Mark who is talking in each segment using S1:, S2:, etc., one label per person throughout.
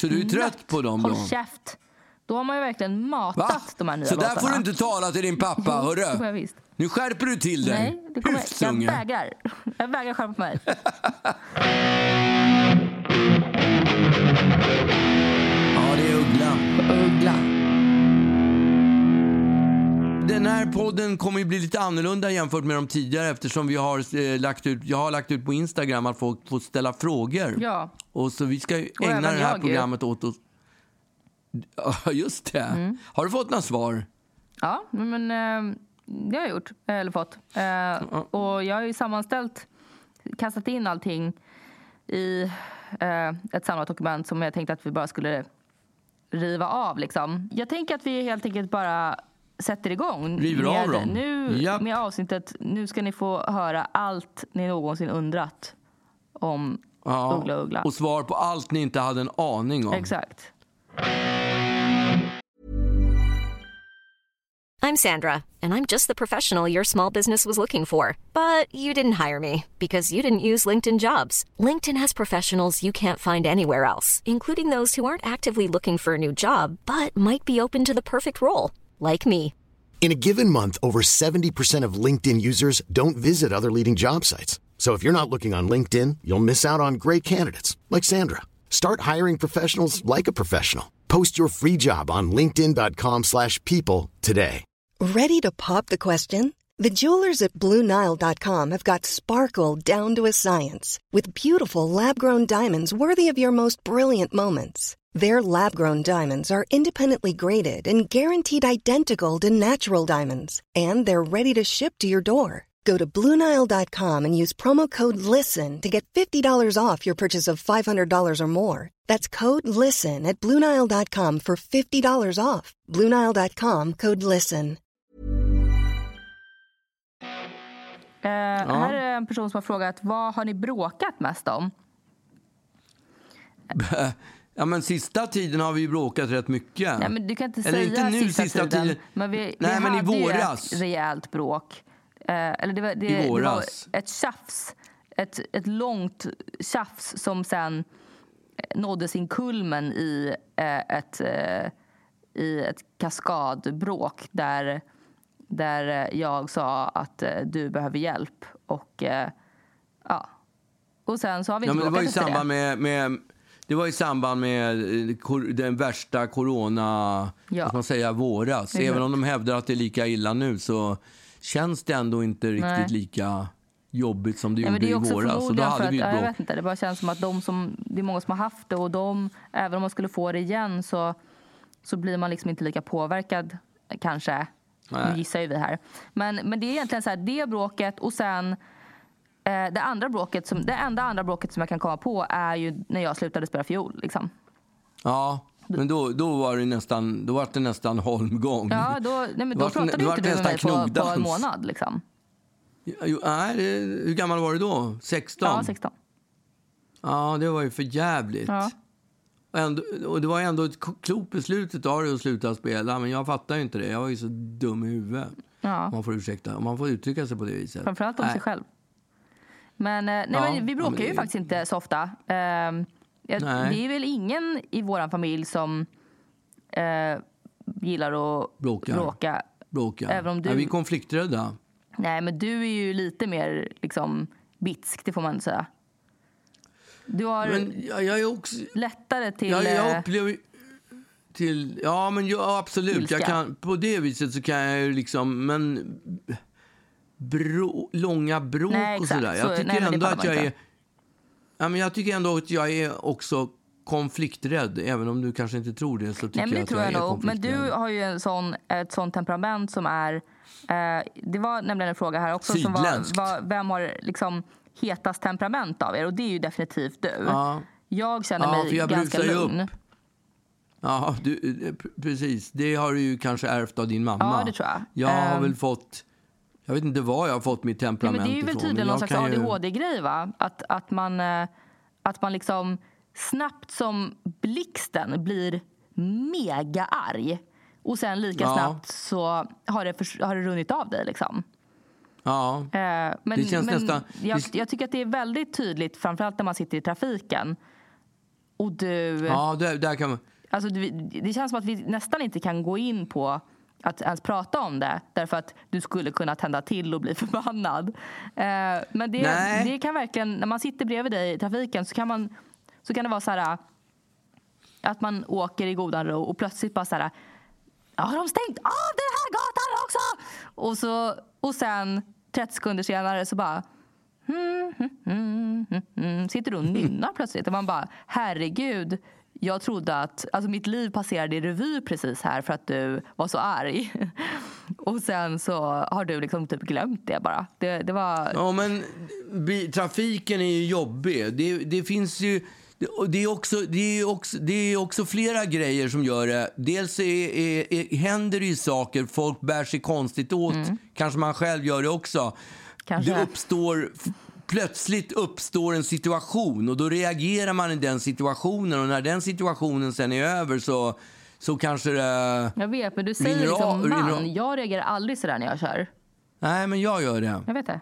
S1: Så du är trött på dem
S2: Håll
S1: då?
S2: käft. Då har man ju verkligen matat
S1: Va?
S2: de här nya
S1: Så där
S2: låtarna.
S1: får du inte tala till din pappa, hörru.
S2: jag.
S1: Nu skärper du till dig.
S2: Nej, det kommer, jag
S1: Hyfsunge.
S2: vägrar. Jag vägrar skärpa mig.
S1: Ja, det är Uggla.
S2: Uggla.
S1: Den här podden kommer ju bli lite annorlunda jämfört med de tidigare eftersom vi har eh, lagt ut, jag har lagt ut på Instagram att folk får ställa frågor.
S2: Ja.
S1: Och så vi ska ju
S2: Och
S1: ägna det här
S2: jag
S1: programmet åt oss. Ja, just det.
S2: Mm.
S1: Har du fått några svar?
S2: Ja, men eh, det har jag gjort. Eller fått. Eh, och jag har ju sammanställt, kastat in allting i eh, ett samlat dokument som jag tänkte att vi bara skulle riva av. Liksom. Jag tänker att vi helt enkelt bara sätter igång
S1: River
S2: med,
S1: av dem?
S2: Nu,
S1: Japp.
S2: med avsnittet. Nu ska ni få höra allt ni någonsin undrat om
S1: Ja.
S2: Uggla Uggla.
S1: Och svar på allt ni inte hade en aning om.
S2: Exakt.
S3: I'm Sandra, and I'm just the professional your small business was looking for. But you didn't hire me because you didn't use LinkedIn jobs. LinkedIn has professionals you can't find anywhere else, including those who aren't actively looking for a new job but might be open to the perfect role, like me.
S4: In a given month, over 70% of LinkedIn users don't visit other leading job sites. So if you're not looking on LinkedIn, you'll miss out on great candidates like Sandra. Start hiring professionals like a professional. Post your free job on linkedin.com/people slash people today.
S5: Ready to pop the question? The jewelers at BlueNile.com have got sparkle down to a science with beautiful lab grown diamonds worthy of your most brilliant moments. Their lab grown diamonds are independently graded and guaranteed identical to natural diamonds, and they're ready to ship to your door. Go to BlueNile.com and use promo code LISTEN to get $50 off your purchase of $500 or more. That's code LISTEN at BlueNile.com for $50 off. BlueNile.com code LISTEN.
S2: Eh, Här är en person som har frågat vad har ni bråkat mest om?
S1: Ja, men sista tiden har vi ju bråkat rätt mycket.
S2: Nej, men du kan inte
S1: Eller
S2: säga
S1: inte nu,
S2: sista,
S1: sista
S2: tiden.
S1: tiden.
S2: Men vi,
S1: Nej,
S2: vi
S1: men i
S2: hade ju
S1: våras.
S2: ett rejält bråk. Eh, eller det var, det,
S1: I
S2: det var
S1: våras.
S2: ett tjafs. Ett, ett långt tjafs som sen nådde sin kulmen i eh, ett, eh, i ett kaskadbråk där, där eh, jag sa att eh, du behöver hjälp. Och eh, ja. Och sen så har vi
S1: Ja,
S2: inte
S1: men det var i samband med, med det var i samband med eh, den värsta corona,
S2: Ja.
S1: man säga, våras.
S2: Exakt.
S1: Även om de hävdar att det är lika illa nu så känns det ändå inte riktigt
S2: Nej.
S1: lika jobbigt som det gjorde
S2: men det är
S1: i våras. Och då hade
S2: för
S1: vi
S2: att,
S1: ett
S2: ja, jag vet inte, det bara känns som att de som, det är många som har haft det och de, även om man skulle få det igen så, så blir man liksom inte lika påverkad kanske.
S1: Nej.
S2: Nu gissar ju vi här. Men, men det är egentligen så här, det bråket och sen det andra bråket, som, det enda andra bråket som jag kan komma på är ju när jag slutade spela fiol. Liksom.
S1: Ja, men då, då var det nästan, då var det nästan holmgång.
S2: Ja, då, nej, men då
S1: Vart-
S2: pratade
S1: vart
S2: inte du med mig på, på en månad. Liksom.
S1: Jo, nej, hur gammal var du då? 16?
S2: Ja, 16.
S1: Ja, det var ju för jävligt.
S2: Ja.
S1: Och, ändå, och det var ändå ett klokt beslut av dig att sluta spela, men jag fattar ju inte det. Jag var ju så dum i huvudet.
S2: Ja.
S1: Om man får ursäkta, om man får uttrycka sig på det viset.
S2: Framförallt om
S1: Nej.
S2: sig själv. Men, eh, nej,
S1: Ja,
S2: men vi bråkar ju faktiskt inte så ofta. Ehm, jag, det är väl ingen i vår familj som eh, gillar att
S1: Bråkar.
S2: bråka.
S1: Bråka.
S2: Även om du-
S1: ja, vi är konflikträdda.
S2: Nej, men du är ju lite mer liksom, bitsk, det får man säga. Du har
S1: Men jag, jag är också...
S2: lättare till...
S1: Jag,
S2: eh,
S1: jag upplever till... Ja, men ja, absolut.
S2: Ilska.
S1: Jag kan, på det viset så kan jag ju liksom... Men bro, långa bråk
S2: Nej,
S1: och sådär.
S2: Så-
S1: Jag tycker
S2: nej, men det
S1: ändå att jag är... Ja, men jag tycker ändå att jag är också konflikträdd. Även om du kanske inte tror det så tycker
S2: Nej, men
S1: jag
S2: det
S1: att
S2: tror
S1: jag,
S2: jag nog. Men du har ju en sån, ett sånt temperament som är... Eh, det var nämligen en fråga här också. Som var, var, vem har liksom hetast temperament av er? Och det är ju definitivt du.
S1: Ja.
S2: Jag känner
S1: Ja,
S2: mig
S1: jag
S2: ganska lugn.
S1: upp. Ja, du, eh, precis. Det har du ju kanske ärvt av din mamma.
S2: Ja, det tror jag.
S1: Jag har
S2: Ehm.
S1: väl fått... Jag vet inte var jag har fått mitt
S2: Ja,
S1: temperament
S2: men det är ju väl
S1: ifrån,
S2: tydligen någon slags
S1: ju-
S2: ADHD-grej va? Att, att, man, eh, att man liksom snabbt som blixten blir mega arg. Och sen lika
S1: Ja.
S2: snabbt så har det, har det runnit av dig liksom.
S1: Ja.
S2: Eh, Men,
S1: Det känns
S2: men
S1: nästan-
S2: jag,
S1: det-
S2: jag tycker att det är väldigt tydligt, framförallt när man sitter i trafiken. och du...
S1: Ja, där, där kan man...
S2: Alltså, det, det känns som att vi nästan inte kan gå in på att ens prata om det därför att du skulle kunna tända till och bli förbannad. Eh, men det, det kan verkligen, när man sitter bredvid dig i trafiken så kan, man, så kan det vara så här att man åker i godan ro och plötsligt bara så här Ja, har de stängt av den här gatan också? Och, så, och sen 30 sekunder senare så bara mm, mm, mm, sitter du och nynnar plötsligt. Och man bara, herregud, jag trodde att alltså mitt liv passerade i revy precis här för att du var så arg. Och sen så har du liksom typ glömt det bara. Det, det var...
S1: Ja, men trafiken är ju jobbig. Det, det finns ju... Det är, också, det, är också, det är också flera grejer som gör det. Dels är, är, är, händer det ju saker, folk bär sig konstigt åt. Mm. Kanske man själv gör det också. Kanske. Det uppstår plötsligt uppstår en situation och då reagerar man i den situationen och när den situationen sen är över så, så kanske det...
S2: Jag vet, men du säger liksom man. Jag reagerar aldrig sådär när jag kör.
S1: Nej, men jag gör det.
S2: Jag vet det.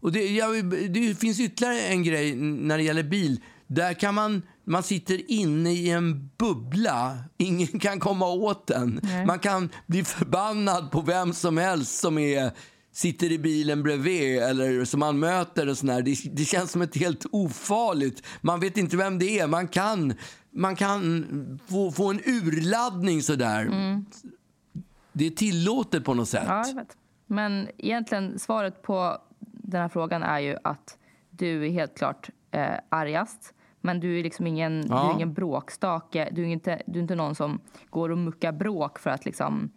S1: Och det, jag, det finns ytterligare en grej när det gäller bil. Där kan man, man sitter inne i en bubbla. Ingen kan komma åt den. Nej. Man kan bli förbannad på vem som helst som är sitter i bilen bredvid eller som man möter. Och sån det, det, känns som ett helt ofarligt. Man vet inte vem det är. Man kan, man kan få, få en urladdning sådär. Mm. Det är tillåtet på något sätt.
S2: Ja, jag vet. Men egentligen svaret på den här frågan är ju att du är helt klart eh, argast. Men du är liksom ingen, ja. du är ingen bråkstake. Du är inte, du är inte någon som går och muckar bråk för att liksom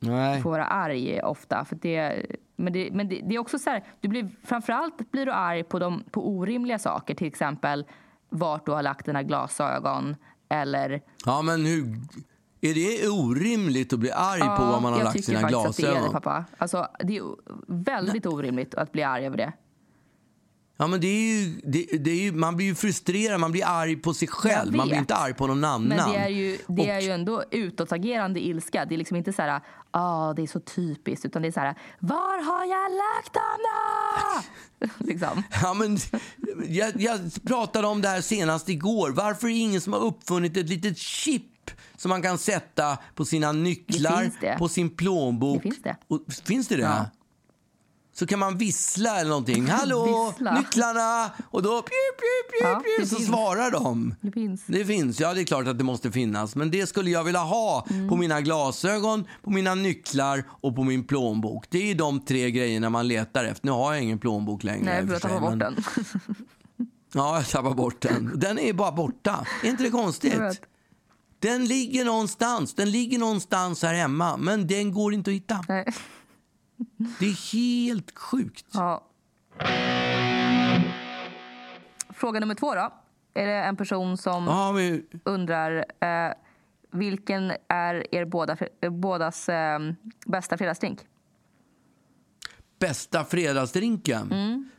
S2: Nej. får vara arg ofta. För det, men det, men det, det, är också så här, du blir, framförallt blir du arg på, de, på orimliga saker. Till exempel vart du har lagt dina glasögon eller...
S1: Ja, men hur... Är det orimligt att bli arg ja, på var man har lagt sina glasögon? Jag tycker faktiskt att
S2: det är det, pappa. Alltså, det är väldigt orimligt att bli arg över det.
S1: Ja, men det är ju, det, det är ju, man blir ju frustrerad, man blir arg på sig själv. Man blir inte arg på någon annan.
S2: Men det är ju, det och, är ju ändå utåtagerande ilska. Det är liksom inte så här, ah, det är så typiskt. Utan det är så här, var har jag lagt då? liksom.
S1: ja, men, jag, jag pratade om det här senast igår. Varför är det ingen som har uppfunnit ett litet chip som man kan sätta på sina nycklar, på sin plånbok? Det
S2: finns det.
S1: Och, finns det det? Ja så kan man vissla eller någonting. Hallå, vissla. nycklarna! Och då pju, pju, pju, ja, så finns. svarar de.
S2: Det finns.
S1: Det finns. Ja, det är klart att det måste finnas. Men det skulle jag vilja ha mm. på mina glasögon, på mina nycklar och på min plånbok. Det är de tre grejerna man letar efter. Nu har jag ingen plånbok längre.
S2: Nej, för jag tappade bort den.
S1: ja, jag tappade bort den. Den är bara borta. Är inte det konstigt? Den ligger någonstans. Den ligger någonstans här hemma, men den går inte att hitta. Nej. Det är helt sjukt.
S2: Ja. Fråga nummer två då. Är det en person som ja, men... undrar eh, vilken är er båda, bådas eh, bästa fredagsdrink?
S1: Bästa fredagsdrinken? Mm.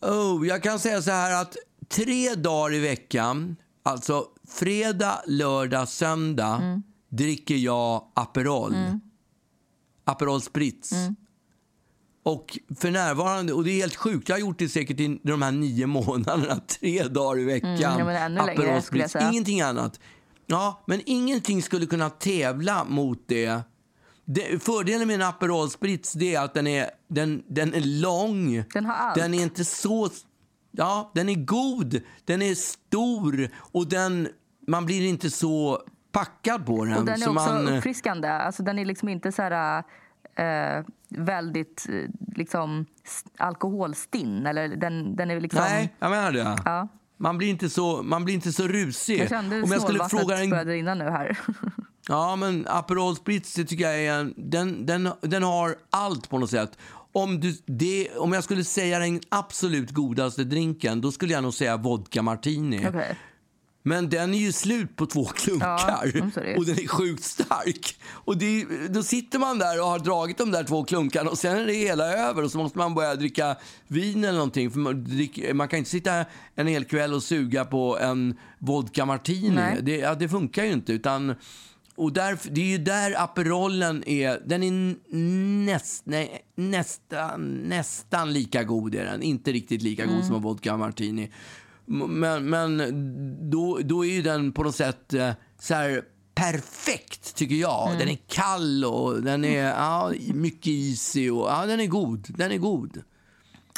S1: Oh, jag kan säga så här att tre dagar i veckan, alltså fredag, lördag, söndag, mm. dricker jag Aperol. Mm. Aperol Spritz. Mm. Och för närvarande, och det är helt sjukt, jag har gjort det säkert i de här nio månaderna, tre dagar i veckan. Mm,
S2: ja, Aperol Spritz,
S1: ingenting annat. Ja, men ingenting skulle kunna tävla mot det. det fördelen med en Aperol Spritz är att den är, den, den är lång.
S2: Den har allt.
S1: Den är inte så... Ja, den är god, den är stor och den, man blir inte så packad på den.
S2: Och den är också
S1: man,
S2: uppfriskande. Alltså, den är liksom inte så här eh, väldigt eh, liksom, alkoholstinn. Eller den, den är liksom...
S1: Nej, jag menar det. Ja. Man, blir inte så, man blir inte så rusig.
S2: Jag kände Om jag skulle fråga en... började rinna nu här.
S1: ja, men Aperol Spritz det tycker jag är en, den, den, den har allt på något sätt. Om, du, det, om jag skulle säga den absolut godaste drinken, då skulle jag nog säga vodka martini.
S2: Okay.
S1: Men den är ju slut på två klunkar ja, och den är sjukt stark. Och det, då sitter man där och har dragit de där två klunkarna och sen är det hela över och så måste man börja dricka vin eller någonting. För man, drick, man kan inte sitta en hel kväll och suga på en vodka martini. Det, ja, det funkar ju inte. Utan, och där, det är ju där Aperolen är. Den är näst, nej, nästan, nästan lika god. Är den. Inte riktigt lika god mm. som en vodka martini. Men, men då, då är ju den på något sätt eh, så här perfekt, tycker jag.
S2: Mm.
S1: Den är kall och den är ja, mycket isig. Och, ja, den är god. Den är god.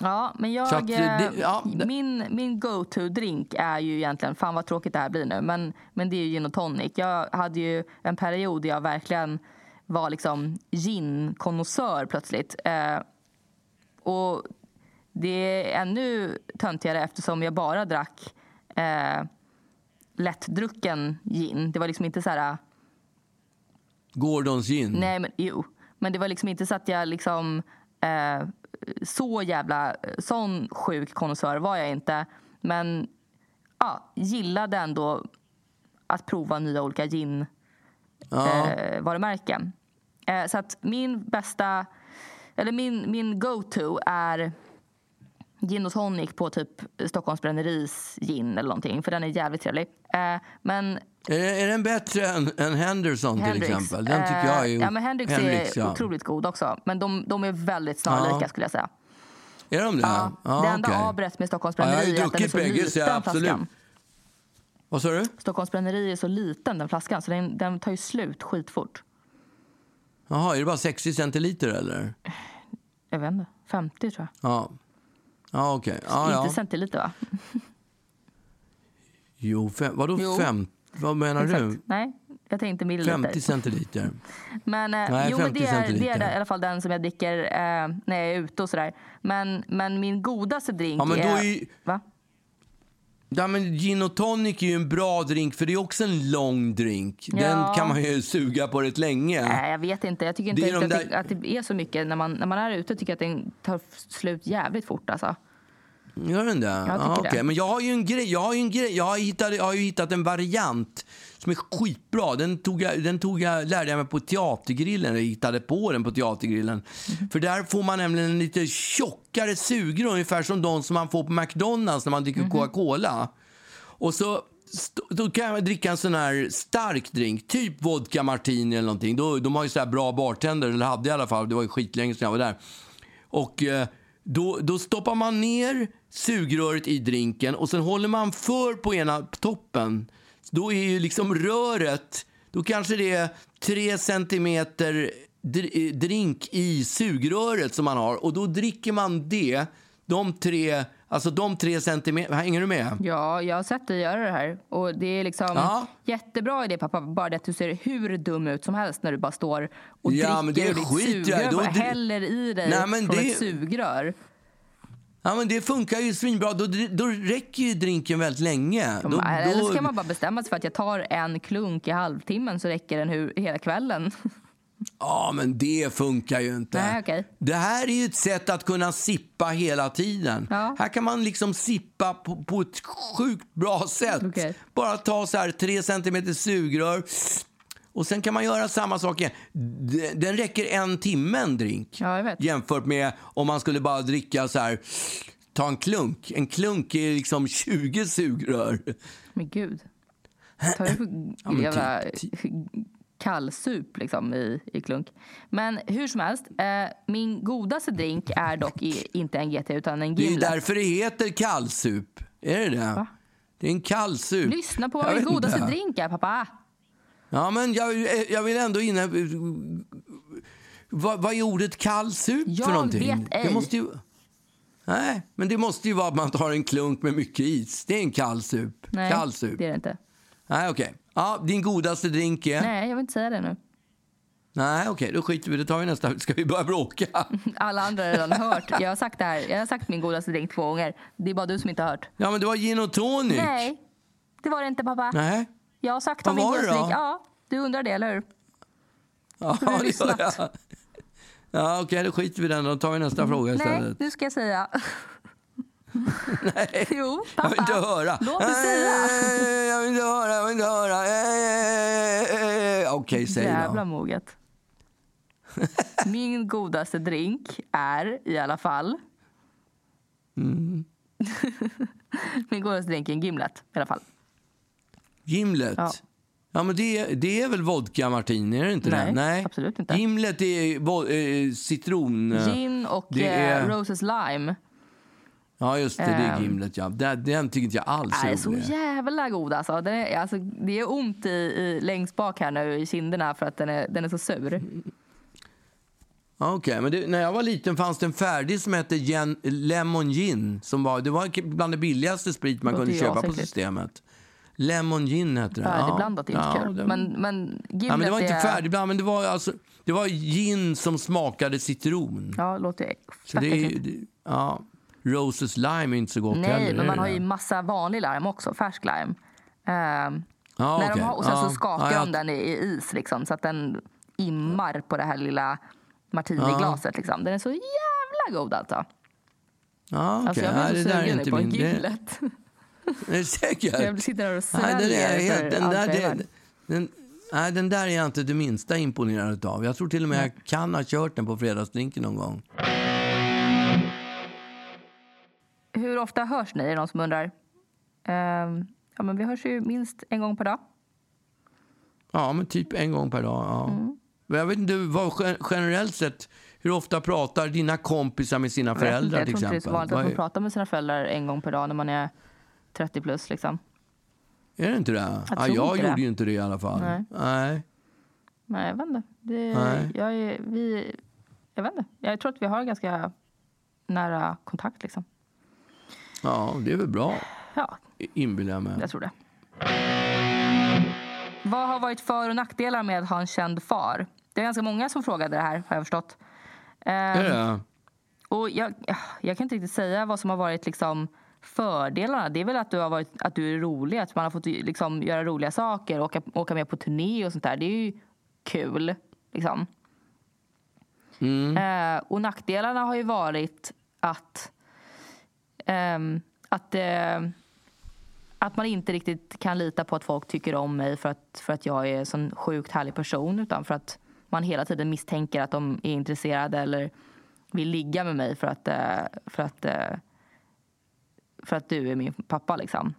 S2: Ja, men jag,
S1: att det-
S2: eh,
S1: ja, det-
S2: min, min go-to-drink är ju egentligen, fan vad tråkigt det här blir nu, men, men det är ju gin och tonic. Jag hade ju en period där jag verkligen var liksom gin-konnässör plötsligt. Eh, och det är ännu töntigare eftersom jag bara drack eh, lättdrucken gin. Det var liksom inte så här...
S1: Gordons gin.
S2: Nej, men jo. Men det var liksom inte så att jag liksom... Eh, så jävla... Sån sjuk konnässör var jag inte. Men ja, gillade ändå att prova nya olika gin
S1: Ja.
S2: eh, varumärken. Eh, så att min bästa... Eller min, min go-to är gin och tonic på typ Stockholms bränneris gin eller någonting. För den är jävligt trevlig. Eh, men
S1: Är, är den bättre än, än Henderson till
S2: Hendrix.
S1: exempel? Den tycker jag är...
S2: eh, ja, men Hendrix, är
S1: ja.
S2: otroligt god också. Men de, de är väldigt snarlika
S1: Ja.
S2: skulle jag säga.
S1: Är de det?
S2: Ja, det enda avbrätt med Stockholms
S1: Ja,
S2: bränneri
S1: ju
S2: är att den är så
S1: bägge, så jag
S2: liten
S1: absolut.
S2: flaskan.
S1: Vad sa du?
S2: Stockholms bränneri är så liten den flaskan så den, den tar ju slut skitfort.
S1: Jaha, är det bara 60 centiliter eller?
S2: Jag vet inte, 50 tror jag.
S1: Ja. Ja, okej. Ja, ja.
S2: Inte centiliter va?
S1: Jo, fem, vadå
S2: Jo.
S1: fem? Vad menar du?
S2: Exakt. Nej, jag tänkte milliliter.
S1: 50 centiliter.
S2: Men, eh,
S1: Nej,
S2: jo, men
S1: 50
S2: det, är, det
S1: centiliter.
S2: är i alla fall den som jag dricker eh, när jag är ute och sådär. Men, men min godaste drink
S1: Ja, men då
S2: är...
S1: är ju-
S2: Va?
S1: Ja, men gin och tonic är ju en bra drink, för det är också en lång drink. Den
S2: Ja.
S1: kan man ju suga på rätt länge.
S2: Nej, jag vet inte. Jag tycker inte
S1: Det är de
S2: att,
S1: där-
S2: det, att det är så mycket. När man, när man är ute tycker jag att den tar slut jävligt fort. Alltså.
S1: Gör den det?
S2: Jag tycker
S1: Ja,
S2: det.
S1: Men jag har ju en grej. Jag har ju en grej. Jag har, hittat, jag har hittat en variant som är skitbra. Den tog jag, den tog jag, lärde jag mig på Teatergrillen. Jag hittade på den på Teatergrillen.
S2: Mhm.
S1: För där får man nämligen en lite tjockare sugrör, ungefär som de som man får på McDonalds när man dricker
S2: Mhm.
S1: Coca-Cola. Och så då kan jag dricka en sån här stark drink, typ vodka martini eller någonting. Då, de har ju så här bra bartender, eller hade i alla fall, det var ju skitlänge sedan jag var där. Och eh, då, då stoppar man ner sugröret i drinken och sen håller man för på ena toppen. Då är ju liksom röret, då kanske det är tre centimeter eh, drink i sugröret som man har och då dricker man det, de tre, alltså de tre centimeter, hänger du med?
S2: Ja, jag har sett dig göra det här. Och det är liksom
S1: Ja.
S2: jättebra idé pappa. Bara det att du ser hur dum ut som helst när du bara står och
S1: Ja,
S2: dricker ur ditt
S1: i.
S2: sugrör.
S1: Då
S2: Bara häller i dig
S1: Nej, men
S2: från
S1: det-
S2: ett sugrör.
S1: Ja men det funkar ju svinbra, då, då räcker ju drinken väldigt länge. Då,
S2: Eller så kan man bara bestämma sig för att jag tar en klunk i halvtimmen så räcker den hur, hela kvällen.
S1: Ja, men det funkar ju inte.
S2: Nej, okej.
S1: Det här är ju ett sätt att kunna sippa hela tiden.
S2: Ja.
S1: Här kan man liksom sippa på, på ett sjukt bra sätt.
S2: Okej.
S1: Bara ta så här tre centimeter sugrör och sen kan man göra samma sak igen. Den räcker en timme en drink.
S2: Ja.
S1: Jämfört med om man skulle bara dricka så här, ta en klunk. En klunk är liksom 20 sugrör.
S2: Men gud. Tar du för
S1: men
S2: jävla
S1: typ-
S2: kallsup liksom i, i klunk? Men hur som helst, eh, min godaste drink är dock i, inte en GT utan en
S1: Det är
S2: Gimlet.
S1: därför det heter kallsup. Är det det? Det är en kallsup.
S2: Lyssna på
S1: Jag
S2: vad min godaste
S1: inte.
S2: drink är pappa.
S1: Ja, men jag, jag vill ändå inne... Vad, vad är ordet kallsup
S2: Jag
S1: för någonting?
S2: vet ej.
S1: Det måste ju... Nej, men det måste ju vara att man tar en klunk med mycket is. Det är en kallsup.
S2: Nej,
S1: Kallsup.
S2: det är det inte.
S1: Nej, okej. Ja, din godaste drink är...
S2: Nej, jag vill inte säga det nu.
S1: Nej, okej, då skiter vi det. tar vi nästa. Ska vi börja bråka?
S2: Alla andra har redan hört. Jag har sagt det här. Jag har sagt min godaste drink två gånger. Det är bara du som inte har hört.
S1: Ja, men det var gin och tonic.
S2: Nej, det var det inte pappa.
S1: Nej.
S2: Jag har sagt
S1: Vad
S2: om min godaste drink. Ja, du undrar det, eller hur?
S1: Ja,
S2: du
S1: det gör jag. Ja, okej, då skiter vi i den. Då tar vi nästa fråga
S2: Nej,
S1: istället.
S2: nu ska jag säga.
S1: Nej.
S2: Jo,
S1: Jag
S2: pappa.
S1: vill inte höra.
S2: Låt mig säga.
S1: Eh, Jag vill inte höra, jag vill inte höra. Eh, eh, Okej, säg
S2: Jävla
S1: då.
S2: moget. Min godaste drink är i alla fall...
S1: Mm.
S2: Min godaste drink är en Gimlet i alla fall.
S1: Gimlet.
S2: Ja.
S1: Ja. men det, det är väl vodka martini, är det inte
S2: Nej,
S1: det? Nej,
S2: absolut inte.
S1: Gimlet är eh, citron...
S2: Gin och eh,
S1: är-
S2: Roses Lime.
S1: Ja, just det. Det är
S2: Ehm.
S1: Gimlet, ja. Den, den tycker inte jag alls är
S2: så
S1: rolig.
S2: jävla god alltså. Den är, alltså. Det är ont i, i, längst bak här nu i kinderna för att den är, den är så sur.
S1: Ja, Okej, men det, när jag var liten fanns det en färdig som hette Gen, Lemon Gin. Som var, det var bland det billigaste sprit man kunde köpa på systemet. Lemon Gin hette det.
S2: Färdigblandat är inte
S1: ja,
S2: kul.
S1: det-
S2: Men, men
S1: ja, men det var inte
S2: är...
S1: färdigblandat, men det var, alltså, det var gin som smakade citron.
S2: Ja, låter
S1: Så
S2: fett
S1: det, det, ja, Roses lime är inte så gott
S2: Nej,
S1: heller.
S2: men
S1: är
S2: man
S1: det
S2: har ju
S1: det?
S2: massa vanlig lime också, färsk lime. Ehm,
S1: Ja,
S2: när de
S1: okej.
S2: har, och sen
S1: ja.
S2: så skakar
S1: ja,
S2: de den i, i is liksom, så att den immar på det här lilla martiniglaset. Liksom. Den är så jävla god alltså.
S1: Ja, okej.
S2: Alltså jag
S1: Nej,
S2: blir
S1: det
S2: så sugen nu på
S1: min... Det,
S2: gimlet.
S1: är du säker?
S2: Jag sitter här och
S1: Nej, den,
S2: sväljer
S1: är helt, den, där,
S2: värd.
S1: den, nej, den där är jag inte det minsta imponerad av. Jag tror till och med jag kan ha kört den på fredagsdrinken någon gång.
S2: Ofta hörs ni? Är det någon som undrar? Ehm, ja, men vi hörs ju minst en gång per dag.
S1: Ja, men typ en gång per dag. Ja.
S2: Mm.
S1: Men jag vet inte, vad, gen- generellt sett, hur ofta pratar dina kompisar med sina
S2: Jag vet inte,
S1: föräldrar
S2: jag tror inte det är så vanligt att man pratar med sina föräldrar en gång per dag när man är 30 plus. Liksom.
S1: är det inte det? ja,
S2: tror
S1: jag gjorde
S2: det.
S1: ju inte det i alla fall.
S2: Nej.
S1: Nej.
S2: Nej, jag vet inte. Det,
S1: Nej.
S2: jag, är, vi, jag vet inte. Jag tror att vi har ganska nära kontakt. Liksom.
S1: Ja, det är väl bra,
S2: Ja,
S1: inbillar jag mig.
S2: jag tror det. Vad har varit för och nackdelar med att ha en känd far? Det är ganska många som frågade det här, har jag förstått.
S1: Är
S2: Ehm,
S1: det?
S2: Och jag, jag kan inte riktigt säga vad som har varit liksom fördelarna. Det är väl att du, har varit, att du är rolig, att man har fått liksom göra roliga saker, åka, åka med på turné och sånt där. Det är ju kul. Liksom. Eh, och nackdelarna har ju varit att, ehm, att, eh, att man inte riktigt kan lita på att folk tycker om mig för att, för att jag är en sån sjukt härlig person utan för att man hela tiden misstänker att de är intresserade eller vill ligga med mig för att, eh, för att, eh, för att du är min pappa. Liksom.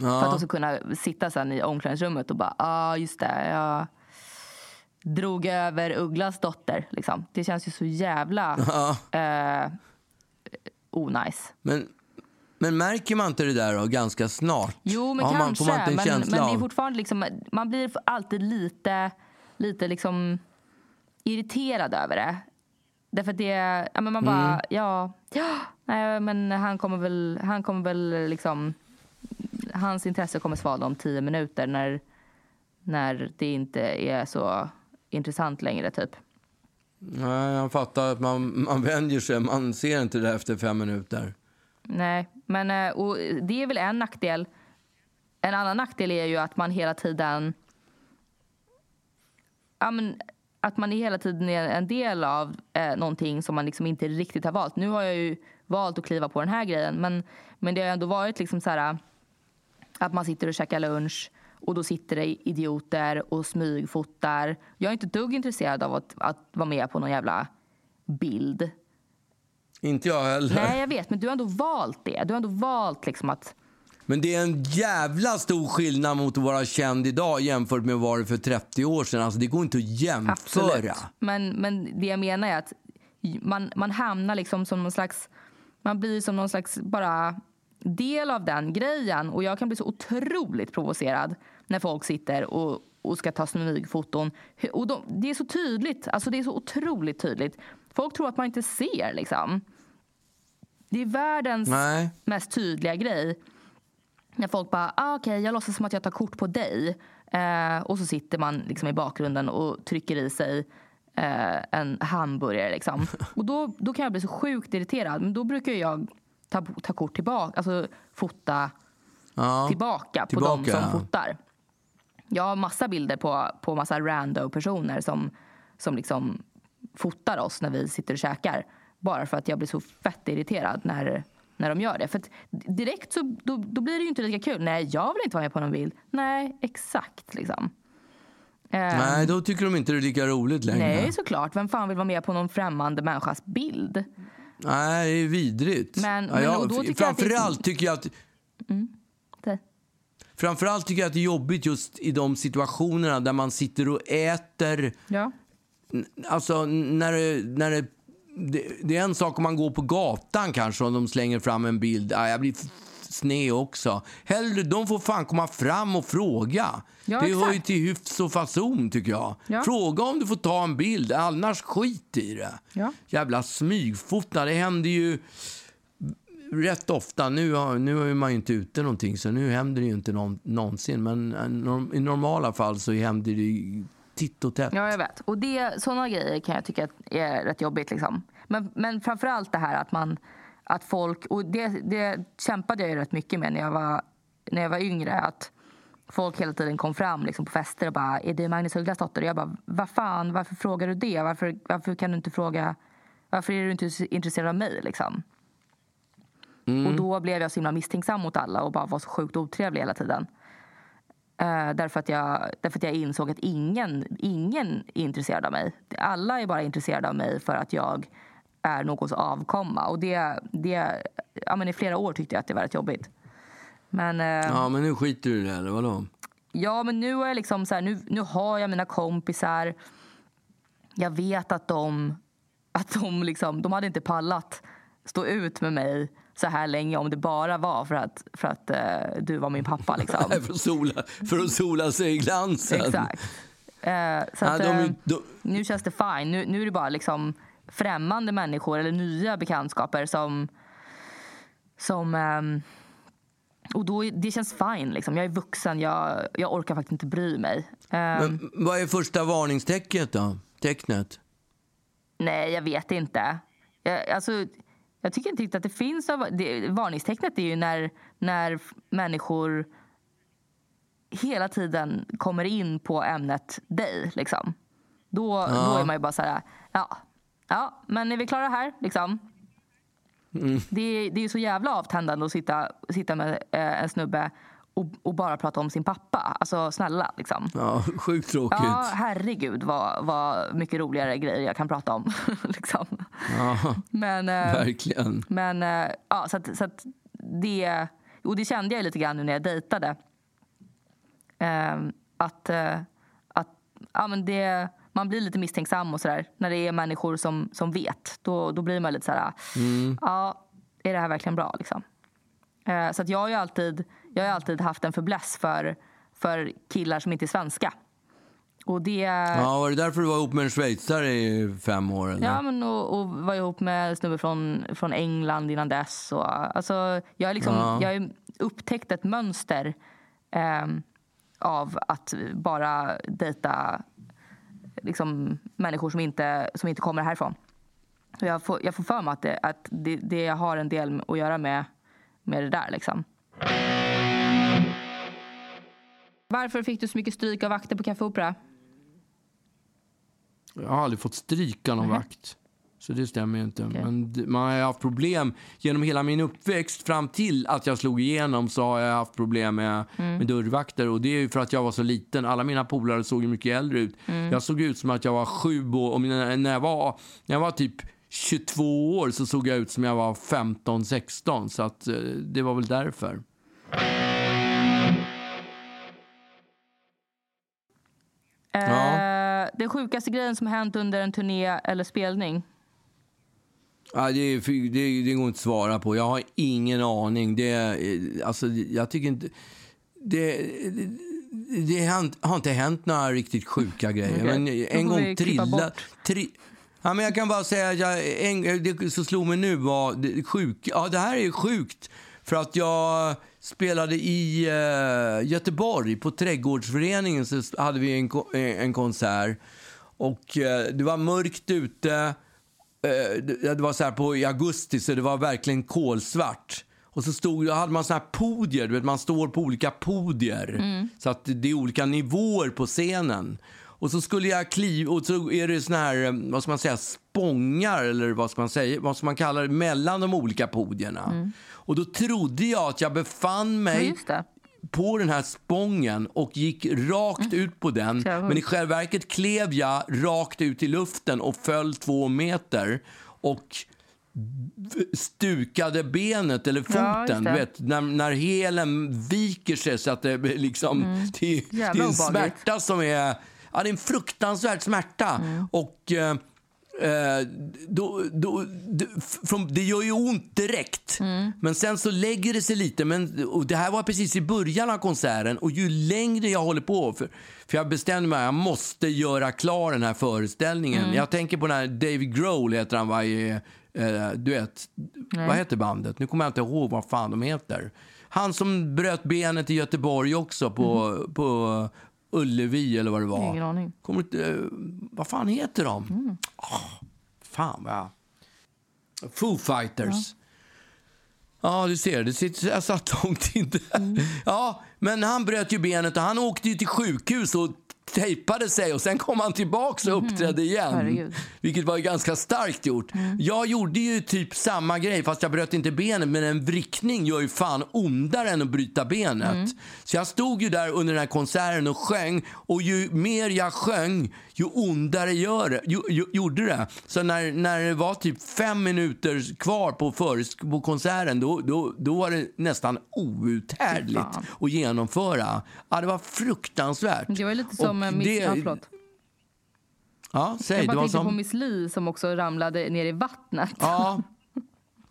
S2: För att
S1: Ja.
S2: de ska kunna sitta sen i omklädningsrummet och bara, ja ah, just det, jag drog över Ugglas dotter. Liksom. Det känns ju så jävla
S1: Ja.
S2: Onajs.
S1: Men, men märker man inte det där då, ganska snart?
S2: Jo, men
S1: man-
S2: kanske.
S1: man en
S2: men, men det är fortfarande liksom, man blir alltid lite, lite liksom irriterad över det. Därför att det är, ja men man bara,
S1: Mm.
S2: ja, ja, nej men han kommer väl, han kommer väl liksom, hans intresse kommer svalna om tio minuter när, när det inte är så intressant längre typ.
S1: Nej, jag fattar att man, man vänjer sig. Man ser inte det efter fem minuter.
S2: Nej, men eh, och det är väl en nackdel. En annan nackdel är ju att man hela tiden... Ja, men, att man hela tiden är en del av eh, någonting som man liksom inte riktigt har valt. Nu har jag ju valt att kliva på den här grejen men, men det har ändå varit liksom så här eh, att man sitter och käkar lunch och då sitter det idioter och smygfotar. Jag är inte dugg intresserad av att, att vara med på någon jävla bild.
S1: Inte jag heller.
S2: Nej, jag vet, men du har ändå valt det. Du har ändå valt liksom att...
S1: Men det är en jävla stor skillnad mot att vara känd idag jämfört med vara det för 30 år sedan. Alltså, det går inte att jämföra.
S2: Absolut. Men, men det jag menar är att man, man hamnar liksom som någon slags... Man blir som någon slags bara del av den grejen. Och jag kan bli så otroligt provocerad när folk sitter och, och ska ta smygfoton. Och de, det är så tydligt. Alltså det är så otroligt tydligt. Folk tror att man inte ser liksom. Det är världens
S1: Nej.
S2: mest tydliga grej. När folk bara, ah, okej jag låtsas som att jag tar kort på dig. Eh, och så sitter man liksom i bakgrunden och trycker i sig eh, en hamburgare. Liksom. Och då, då kan jag bli så sjukt irriterad. Men då brukar jag ta, ta kort tillbaka, alltså fota
S1: Ja.
S2: tillbaka på
S1: Tillbaka,
S2: de som fotar. Jag har massa bilder på, på massa random personer som, som liksom fotar oss när vi sitter och käkar. Bara för att jag blir så fett irriterad när, när de gör det. För direkt så då, då blir det ju inte lika kul. Nej, jag vill inte vara med på någon bild. Nej, exakt liksom. Eh,
S1: Nej, då tycker de inte det är lika roligt längre.
S2: nej, såklart. Vem fan vill vara med på någon främmande människas bild?
S1: Nej, det är vidrigt.
S2: Men- men-
S1: jag,
S2: då tycker jag
S1: framförallt tycker jag att
S2: Det-
S1: Framförallt tycker jag att det är jobbigt just i de situationerna där man sitter och äter
S2: Ja.
S1: Alltså när det, när det det, det, är en sak om man går på gatan kanske och de slänger fram en bild. Ah, jag blir sned också. Hellre, de får fan komma fram och fråga. Ja, det exakt. hör ju till hyfs och fason tycker jag. Ja. Fråga om du får ta en bild, annars skit i det. Ja. Jävla smygfota, det händer ju rätt ofta. Nu, har, nu är man ju inte ute någonting så nu händer det ju inte någon, någonsin. Men i normala fall så händer det titt och tätt.
S2: Ja, jag vet. Och det, sådana grejer kan jag tycka är rätt jobbigt. Liksom. Men, men framförallt det här att man att folk, och det, det kämpade jag ju rätt mycket med när jag var, när jag var yngre. Att folk hela tiden kom fram liksom på fester och bara “Är det Magnus Ugglas dotter?” och jag bara “Vad fan, varför frågar du det? Varför, varför kan du inte fråga Varför är du inte intresserad av mig?” liksom. Mm. Och då blev jag så himla misstänksam mot alla och bara var så sjukt otrevlig hela tiden. Uh, därför, att jag, därför att jag insåg att ingen, ingen är intresserad av mig. Alla är bara intresserade av mig för att jag är någons avkomma. Och det, det, ja, men I flera år tyckte jag att det var rätt jobbigt. Men, uh,
S1: ja, men nu skiter du i det, eller vadå?
S2: Ja, men nu, är jag liksom så här, nu, nu har jag mina kompisar. Jag vet att de, att de, liksom, de hade inte pallat stå ut med mig så här länge om det bara var för att, för att uh, du var min pappa. Liksom.
S1: för, att sola, för att sola sig i glansen.
S2: Exakt. Uh, så ja, att, de, uh, de... Nu känns det fine. Nu, nu är det bara liksom främmande människor eller nya bekantskaper som... som um, och då, det känns fine. Liksom. Jag är vuxen. Jag, jag orkar faktiskt inte bry mig. Um,
S1: Men vad är första varningstecknet då? Tecknet?
S2: Nej, jag vet inte. Jag, alltså, jag tycker inte riktigt att det finns... Det, varningstecknet är ju när, när människor hela tiden kommer in på ämnet dig. Liksom. Då, ja. då är man ju bara så här, ja, ja, men är vi klara här? Liksom. Mm. Det, det är så jävla avtändande att sitta, sitta med eh, en snubbe och, och, bara prata om sin pappa. Alltså snälla liksom.
S1: Ja, sjukt tråkigt.
S2: Ja, herregud vad, vad mycket roligare grejer jag kan prata om. liksom.
S1: Ja, men, eh, verkligen.
S2: Men eh, ja, så att, så att det, och det kände jag lite grann nu när jag dejtade. Eh, att, att ja, men det, man blir lite misstänksam och sådär. När det är människor som, som vet. Då, då blir man lite så här, mm. ja, är det här verkligen bra liksom? Eh, så att jag har ju alltid, jag har alltid haft en förbläss för, för killar som inte är svenska. Och det...
S1: Ja, var det därför du var ihop med en schweizare i fem år? Eller?
S2: Ja, men och, och var ihop med en snubbe från, från England innan dess. Och, alltså, jag har liksom, ja. jag har upptäckt ett mönster eh, av att bara dejta liksom, människor som inte, som inte kommer härifrån. jag, får, jag får för mig att, det, att det, det har en del att göra med med det där. Liksom. Varför fick du så mycket stryk av vakter på Café Opera?
S1: Jag har aldrig fått stryk av någon mm. vakt. Så det stämmer ju inte. Okay. Men man har haft problem genom hela min uppväxt fram till att jag slog igenom så har jag haft problem med, mm. med dörrvakter. Och det är för att jag var så liten. Alla mina polare såg mycket äldre ut. Mm. Jag såg ut som att jag var sju år. Och när jag var, när jag var typ 22 år så såg jag ut som jag var 15-16. Så att, eh, det var väl därför.
S2: Eh, Den sjukaste grejen som hänt under en turné eller spelning?
S1: Ja, det, det, det går inte att svara på. Jag har ingen aning. Det, eh, alltså, jag tycker inte... Det, det, det har inte hänt några riktigt sjuka grejer. Okay. Men en gång trillade... Tri, Ja, men jag kan bara säga att jag, en, det som slog mig nu var det, sjuk, ja, det här är sjukt. För att jag spelade i uh, Göteborg på Trädgårdsföreningen så hade vi en, en konsert. Och uh, det var mörkt ute. Uh, det, var så här på i augusti så det var verkligen kolsvart. Och så stod, hade man såna här podier, du vet, man står på olika podier. Mm. Så att det är olika nivåer på scenen. Och så skulle jag kliva och så är det såna här, eh, vad ska man säga, spångar eller vad ska man säga, vad ska man kalla det, mellan de olika podierna. Mm. Och då trodde jag att jag befann mig på den här spången och gick rakt ut på den. Men i själva verket klev jag rakt ut i luften och föll två meter. Och stukade benet eller foten. Ja, vet, när, när helen viker sig så att det liksom... Mm. Det, det är en smärta som är Ja, det är en fruktansvärd smärta. Mm. Och, eh, Eh, då, då, det, från, det gör ju ont direkt,
S2: Mm.
S1: men sen så lägger det sig lite. Men, och det här var precis i början av konserten och ju längre jag håller på, för, för jag bestämde mig jag måste göra klar den här föreställningen.
S2: Mm.
S1: Jag tänker på den här David Grohl heter han, varje, eh, du vet, vad heter bandet? Nu kommer jag inte ihåg vad fan de heter. Han som bröt benet i Göteborg också på, på Ullevi eller vad det var.
S2: Mm. Ingen aning. Mm.
S1: Kommer inte, eh, vad fan heter de? Åh, fan vad jag... Foo Fighters. Ja, du ser. Det sitter, jag satt långt in där.
S2: Mm.
S1: Ja, men han bröt ju benet och han åkte ju till sjukhus och tejpade sig och sen kom han tillbaks och uppträdde igen.
S2: Mm. Herregud.
S1: Vilket var ganska starkt gjort. Jag gjorde ju typ samma grej fast jag bröt inte benet men en vrickning gör ju fan ondare än att bryta benet. Så jag stod ju där under den här konserten och sjöng och ju mer jag sjöng ju ondare gör det, ju, ju, gjorde det. Så när, när det var typ fem minuter kvar på, föres- på konserten då, då, då var det nästan outhärdligt att genomföra. Ja, det var fruktansvärt.
S2: Det var lite som
S1: Och
S2: eh, Miss...
S1: det-
S2: Ja.
S1: Ja, säg.
S2: Jag bara
S1: var
S2: tänkte
S1: som...
S2: på Miss Li som också ramlade ner i vattnet.
S1: Ja,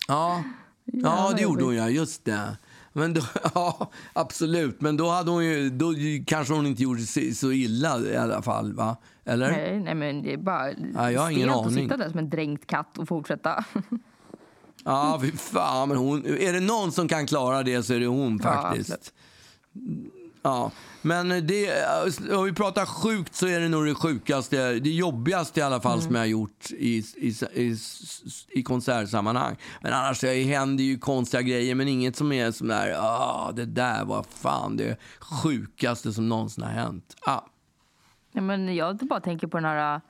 S1: ja. ja det gjorde hon ja, just det. Men då, ja, absolut. Men då hade hon ju, då kanske hon inte gjorde sig så illa i alla fall, va? Eller?
S2: Nej, nej, men det är bara
S1: Ja, jag har ingen
S2: stelt att
S1: aning.
S2: sitta där som en dränkt katt och fortsätta.
S1: Ja, fy fan. Men hon, är det någon som kan klara det så är det hon
S2: Ja,
S1: faktiskt.
S2: absolut.
S1: Ja, men det, om vi pratar sjukt så är det nog det sjukaste, det jobbigaste i alla fall som jag har gjort i, i, i, i konsertsammanhang. Men annars det händer ju konstiga grejer, men inget som är som där, ah, det där var fan det sjukaste som någonsin har hänt. Ah.
S2: Ja, men jag bara tänker på den här...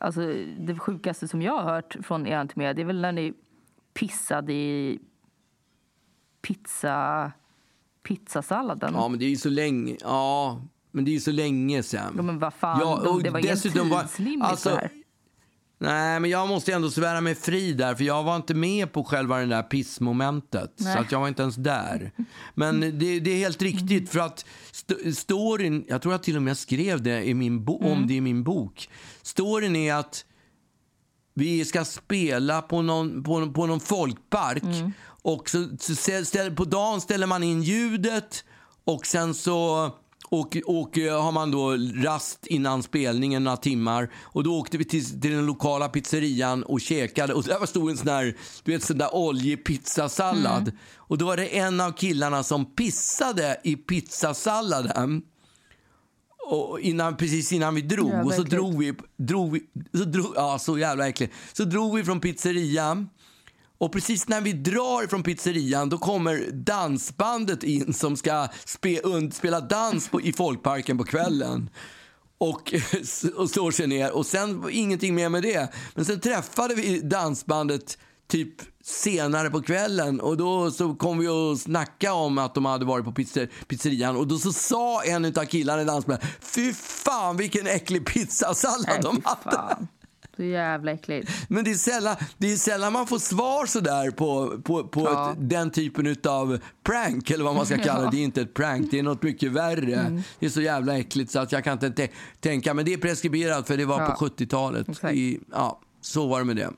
S2: Alltså, det sjukaste som jag har hört från er turné det är väl när ni pissade i pizza, pizzasalladen.
S1: Ja, men det är ju så länge, ja, men det är ju så länge sedan.
S2: Ja, men vad fan,
S1: Ja,
S2: de-
S1: och
S2: det var ingen
S1: dessutom var-
S2: tidslimit
S1: alltså,
S2: här.
S1: Nej, men jag måste ändå svära mig fri där, för jag var inte med på själva det där pissmomentet.
S2: Nej.
S1: Så att jag var inte ens där. Men det, det är helt riktigt, för att st- storyn, jag tror jag till och med skrev det i min
S2: Mm.
S1: om det i min bok. Storyn är att vi ska spela på någon, på, på någon folkpark.
S2: Mm.
S1: Och så, så på dagen ställer man in ljudet och sen så och, och eh, har man då rast innan spelningen några timmar. Och då åkte vi till, till den lokala pizzerian och käkade. Och där stod en sån där, du vet, sån där oljig pizzasallad. Och då var det en av killarna som pissade i pizzasalladen. Och innan, precis innan vi drog.
S2: Ja,
S1: och så drog vi, drog vi så drog, ja, så jävla äckligt. Så drog vi från pizzerian. Och precis när vi drar från pizzerian då kommer dansbandet in som ska spe, spela dans på, i folkparken på kvällen. Och, och slår sig ner. Och sen ingenting mer med det. Men sen träffade vi dansbandet typ senare på kvällen och då så kom vi och snacka om att de hade varit på pizzer, pizzerian och då så sa en av killarna i dansbandet Fy fan vilken äcklig pizzasallad
S2: Nej,
S1: de hade.
S2: fan. Så jävla äckligt.
S1: Men det är, sällan, det är sällan man får svar sådär på, på, på
S2: Ja.
S1: ett, den typen av prank, eller vad man ska kalla det. Det är inte ett prank, det är något mycket värre.
S2: Mm.
S1: Det är så jävla äckligt så att jag kan inte tä- tänka. Men det är preskriberat för det var
S2: Ja.
S1: på 70-talet.
S2: Exakt.
S1: I, ja, så var det med det.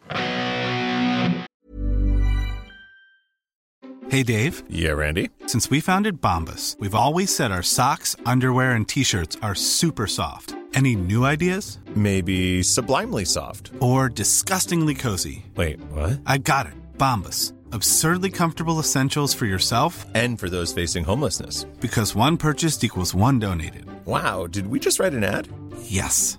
S6: Hey, Dave.
S7: Yeah, Randy.
S6: Since we founded Bombus, we've always said our socks, underwear, and t shirts are super soft. Any new ideas?
S7: Maybe sublimely soft.
S6: Or disgustingly cozy?
S7: Wait, what?
S6: I got it. Bombus. Absurdly comfortable essentials for yourself
S7: And for those facing homelessness.
S6: because one purchased equals one donated.
S7: Wow, did we just write an ad?
S6: Yes.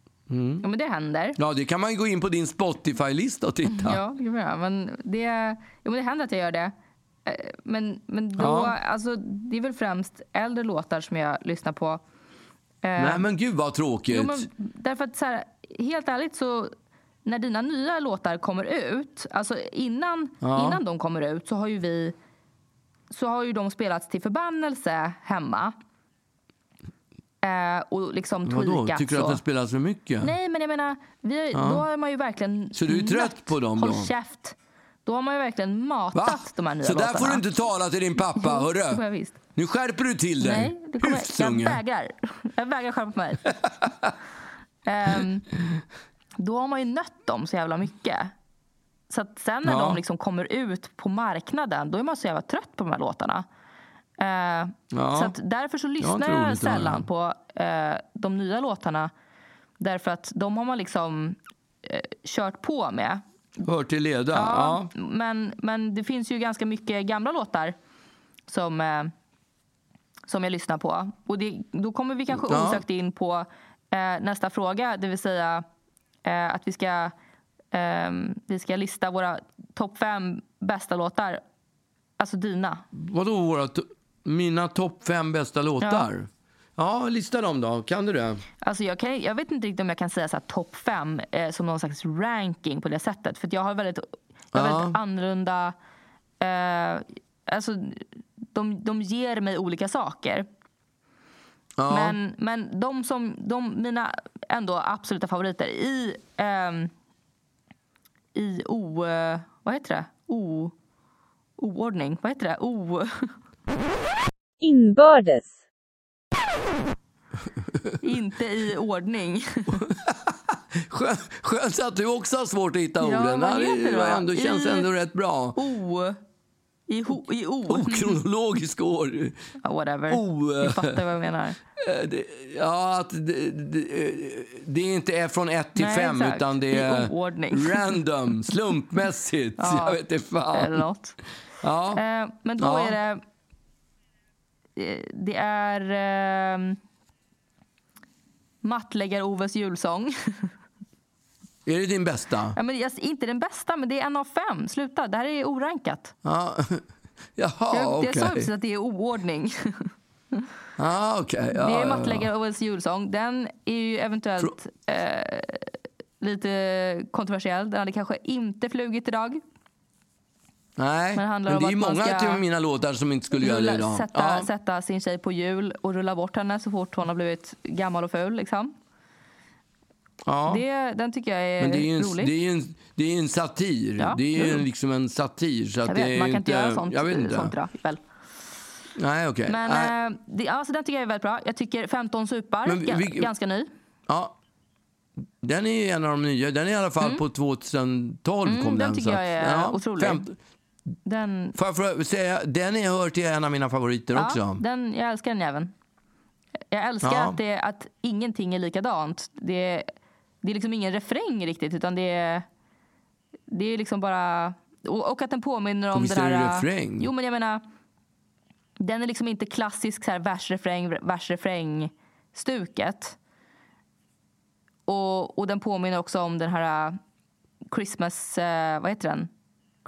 S2: Ehm, Ja, men det händer.
S1: Ja, det kan man ju gå in på din Spotify-lista och titta.
S2: Ja, det göra. Men det, jo, men det händer att jag gör det. Eh, Men, men då,
S1: Ja.
S2: alltså, det är väl främst äldre låtar som jag lyssnar på.
S1: Nej men gud vad tråkigt.
S2: Jo, men därför att så här, helt ärligt så när dina nya låtar kommer ut, alltså innan,
S1: Ja.
S2: innan de kommer ut så har ju vi så har ju de spelats till förbannelse hemma. Eh, och liksom
S1: Vadå?
S2: tweakats
S1: Tycker du att det spelas för mycket?
S2: Nej, men jag menar, vi, då har man ju verkligen
S1: Så du är trött
S2: nött.
S1: på dem
S2: Håll
S1: då?
S2: käft. Då har man ju verkligen matat
S1: Va?
S2: de här nya
S1: Så där
S2: låtarna.
S1: får du inte tala till din pappa, hörru.
S2: jag.
S1: Nu skärper du till dig.
S2: Nej, det kommer, jag
S1: Hyfsunge.
S2: vägrar. Jag vägrar skärpa mig. Ehm, då har man ju nött dem så jävla mycket. Så att sen när
S1: Ja.
S2: de liksom kommer ut på marknaden, då är man så jävla trött på de här låtarna. Eh,
S1: Ja.
S2: Så därför så lyssnar jag
S1: höra.
S2: sällan på eh, de nya låtarna. Därför att de har man liksom eh, kört på med.
S1: Hör till leda. Ja.
S2: Ja, Men, men det finns ju ganska mycket gamla låtar som, eh, som jag lyssnar på. Och det, då kommer vi kanske
S1: Ja.
S2: osökt in på eh, nästa fråga, det vill säga eh, att vi ska, eh, vi ska lista våra topp fem bästa låtar. Alltså dina.
S1: Vadå våra mina topp fem bästa låtar? Ja. lista dem då. Kan du det?
S2: Alltså jag, kan, jag vet inte riktigt om jag kan säga så här topp fem eh, som någon slags ranking på det sättet. För jag har väldigt, jag har
S1: Ja.
S2: väldigt annorlunda... Eh, alltså, de, de ger mig olika saker.
S1: Ja.
S2: Men, men de som, de, mina ändå absoluta favoriter i, ehm, i o... eh, vad heter det? O, oordning. Vad heter det? O,
S8: Inbördes.
S2: inte i ordning.
S1: Skö- Skönt att du också har svårt att hitta
S2: Ja,
S1: orden.
S2: vad heter det
S1: ändå, känns
S2: I-
S1: ändå rätt bra.
S2: O. I, ho, i O.
S1: Okronologisk år.
S2: Ja, whatever.
S1: O.
S2: Ni fattar vad jag menar.
S1: Eh, det- Ja, att det, det, det är inte är från ett till
S2: Nej,
S1: fem
S2: exakt.
S1: utan det är
S2: oordning.
S1: random, slumpmässigt.
S2: Ja,
S1: Jag vet inte fan.
S2: Eller något.
S1: Ja.
S2: Eh, men då
S1: Ja.
S2: är det... Det är... Eh, Mattläggar-Oves julsång.
S1: Är det din bästa?
S2: ja, men inte den bästa, men det är en av fem. Sluta, det här är orankat.
S1: Ja. Jaha,
S2: jag,
S1: okej.
S2: jag sa precis att det är oordning.
S1: Ah, okej. Ja,
S2: det är. Mattläggar-Oves julsång. Den är ju eventuellt eh, lite kontroversiell. Den hade kanske inte flugit idag.
S1: Nej,
S2: Men det
S1: men, det är många
S2: ska
S1: av mina låtar som inte skulle göra det idag.
S2: sätta,
S1: Ja.
S2: sätta sin tjej på hjul och rulla bort henne så fort hon har blivit gammal och ful. Liksom.
S1: Ja.
S2: Det, den tycker jag är,
S1: Men det är en,
S2: rolig.
S1: det är en, det är en satir.
S2: Ja,
S1: det är ju
S2: jo.
S1: en, liksom en satir. Så att
S2: jag
S1: det
S2: vet,
S1: är
S2: man kan
S1: inte,
S2: inte göra sånt,
S1: Jag vet inte.
S2: sånt idag. Väl.
S1: Nej, okej. Nej.
S2: Men eh, det, alltså, den tycker jag är väldigt bra. Jag tycker 15 supar,
S1: Men vi- vi-
S2: ganska ny.
S1: Ja. Den är en av de nya. Den är i alla fall på 2012
S2: Mm,
S1: kom
S2: den
S1: den.
S2: tycker
S1: så
S2: jag är otrolig. Den,
S1: Får jag för- säga, den är, hör till en av mina favoriter
S2: ja,
S1: också.
S2: den, jag älskar den jäveln. Jag älskar
S1: Ja.
S2: att, det, att ingenting är likadant. Det, det är liksom ingen refräng riktigt utan det är, det är liksom bara... Och, och att den påminner om
S1: Visst
S2: den
S1: är det refräng?
S2: Jo men jag menar, den är liksom inte klassisk så här vers-refräng, vers-refräng-stuket. Och, och den påminner också om den här äh, Christmas, eh, vad heter den?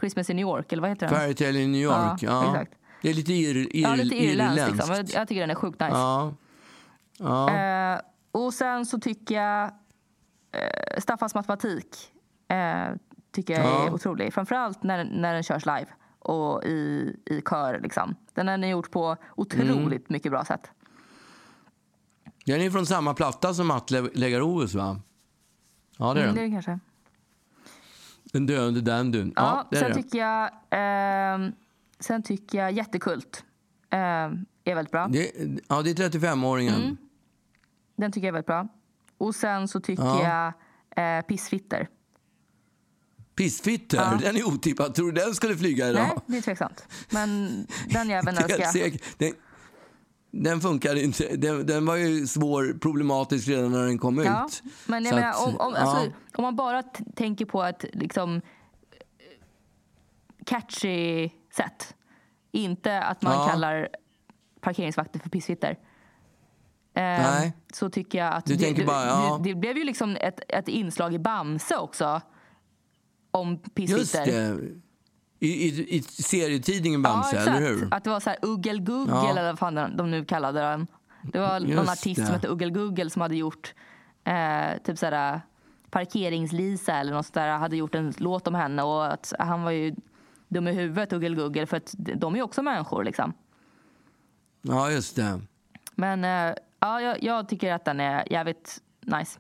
S2: Christmas in New York, eller vad heter den?
S1: Fairytale in New York.
S2: Ja, exakt.
S1: Det är lite, ir, ir,
S2: ja, lite irländskt. Liksom. Jag, jag tycker den är sjukt nice.
S1: Ja. Ja.
S2: Eh, och sen så tycker jag eh, Staffans matematik eh, tycker jag är
S1: Ja.
S2: otrolig. Framförallt när, när den körs live och i, i kör. Liksom. Den har ni gjort på otroligt
S1: Mm.
S2: mycket bra sätt.
S1: Den är från samma platta som Atle Legaroves, va? Ja, det är
S2: Mm, det är kanske.
S1: Den döende dandyn. Ja,
S2: Ja, sen, tycker jag, ehm, sen tycker jag Jättekult ehm, är väldigt bra.
S1: Det, ja, det är 35-åringen.
S2: Mm. Den tycker jag är väldigt bra. Och sen så tycker
S1: Ja.
S2: jag eh, Pissfitter.
S1: Pissfitter,
S2: Ja.
S1: den är otippad. Tror du den skulle flyga idag?
S2: Nej, det är tveksamt. Men den jäveln älskar jag.
S1: Den, den funkade inte. Den, den var ju svår problematisk redan när den kom
S2: Ja,
S1: ut.
S2: men menar,
S1: att,
S2: om, om,
S1: ja.
S2: alltså, om man bara tänker på ett liksom, catchy sätt. Inte att man
S1: Ja.
S2: kallar parkeringsvakter för pissfitter. Eh,
S1: Nej.
S2: Så tycker jag att
S1: Du
S2: det,
S1: tänker bara,
S2: det, det blev ju liksom ett, ett inslag i Bamse också. Om pissfitter.
S1: I, i, I serietidningen Bamse,
S2: ja,
S1: eller hur?
S2: Att det var så här Uggelguggel
S1: Ja.
S2: eller vad fan de nu kallade den. Det var någon
S1: Just
S2: artist
S1: det.
S2: som hette Uggelguggel som hade gjort eh, typ så här parkerings-Lisa eller något sånt där hade gjort en låt om henne och att han var ju dum i huvudet, Uggelguggel, för att de är ju också människor liksom.
S1: Ja, just det.
S2: Men eh, ja, jag, jag tycker att den är jävligt nice.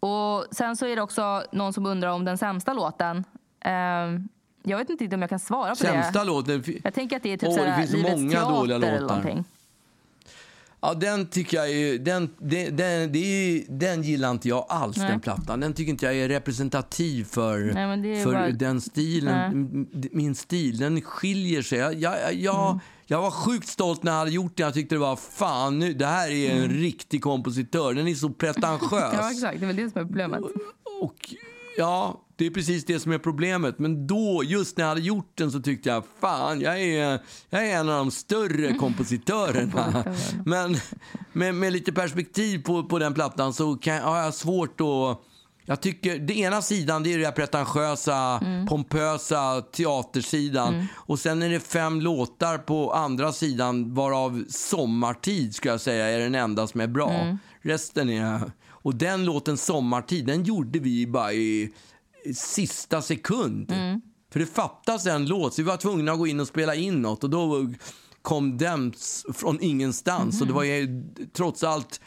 S2: Och sen så är det också någon som undrar om den sämsta låten. Ehm, jag vet inte om jag kan svara på
S1: Sämsta
S2: det.
S1: låten?
S2: Jag tänker att det är typ
S1: det
S2: såhär,
S1: finns så
S2: Livets
S1: många dåliga
S2: eller
S1: låtar.
S2: någonting.
S1: Ja, den tycker jag är, den, den, den, det är, den gillar inte jag alls,
S2: Nej.
S1: den plattan. Den tycker inte jag är representativ för,
S2: Nej, det är
S1: för
S2: bara-
S1: den stilen.
S2: Nej.
S1: Min stil, den skiljer sig. Jag, jag, jag,
S2: Mm.
S1: jag var sjukt stolt när jag hade gjort den. Jag tyckte det var fan, nu, det här är en riktig kompositör. Den är så pretentiös.
S2: Mm. Ja, exakt. Det är väl det som är problemet.
S1: Och ja, det är precis det som är problemet. Men då, just när jag hade gjort den så tyckte jag, fan, jag är, jag är en av de större kompositörerna. Men med, med lite perspektiv på, på den plattan så kan, har jag svårt att... Jag tycker, det ena sidan det är den pretentiösa, pompösa teatersidan. Och sen är det fem låtar på andra sidan varav Sommartid ska jag säga är den enda som är bra. Resten är... Och den låten Sommartid, den gjorde vi bara i, sista sekund. För det fattas en låt, så vi var tvungna att gå in och spela in något. Och då kom den från ingenstans. Och det var ju trots allt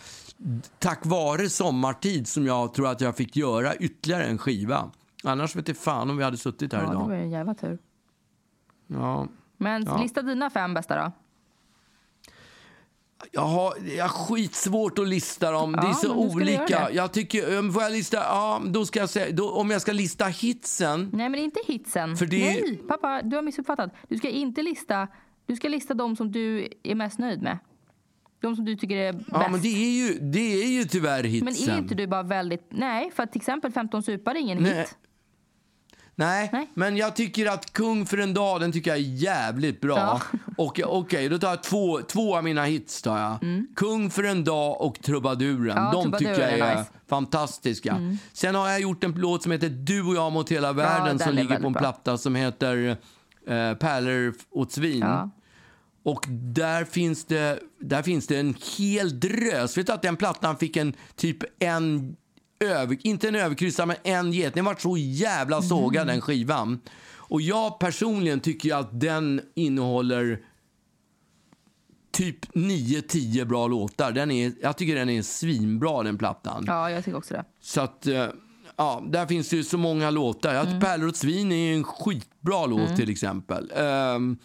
S1: tack vare Sommartid som jag tror att jag fick göra ytterligare en skiva. Annars vet jag fan om vi hade suttit här
S2: Ja, det
S1: idag.
S2: var ju en jävla tur.
S1: Ja.
S2: Men
S1: Ja.
S2: lista dina fem bästa då.
S1: Jag har, jag har skitsvårt att lista dem. det är
S2: Ja,
S1: så olika. Jag tycker, um, får jag lista? Ja, då ska jag säga, då, om jag ska lista hitsen.
S2: Nej, men inte hitsen.
S1: För det-
S2: Nej, pappa, du har missuppfattat. Du ska inte lista... Du ska lista de som du är mest nöjd med. De som du tycker är bäst.
S1: Ja, men det är ju, det är ju tyvärr hitsen.
S2: Men är inte du bara väldigt... Nej, för att till exempel 15 supar är ingen
S1: Nej.
S2: hit.
S1: Nej,
S2: Nej.
S1: men jag tycker att Kung för en dag, den tycker jag är jävligt bra.
S2: Ja.
S1: Okej, då tar jag två, två av mina hits. Tar jag. Kung för en dag och Trubaduren.
S2: Mm. Ja,
S1: De
S2: Trubaduren
S1: tycker jag
S2: är
S1: är
S2: nice.
S1: fantastiska. Sen har jag gjort en låt som heter Du och jag mot hela världen
S2: den
S1: som ligger på en
S2: bra.
S1: platta som heter eh, Pärlor åt svin.
S2: Ja.
S1: Och där finns, det, där finns det en hel drös. Vet du att den plattan fick en typ en över, inte en överkryssad, men en get. Den var så jävla sågad den skivan. Och jag personligen tycker att den innehåller typ 9-10 bra låtar. Den är, jag tycker den är svinbra den plattan.
S2: Ja, jag tycker också det.
S1: Så att, eh, ja, där finns det ju så många låtar. Mm. Pärlor och svin är en skitbra låt till exempel. Um,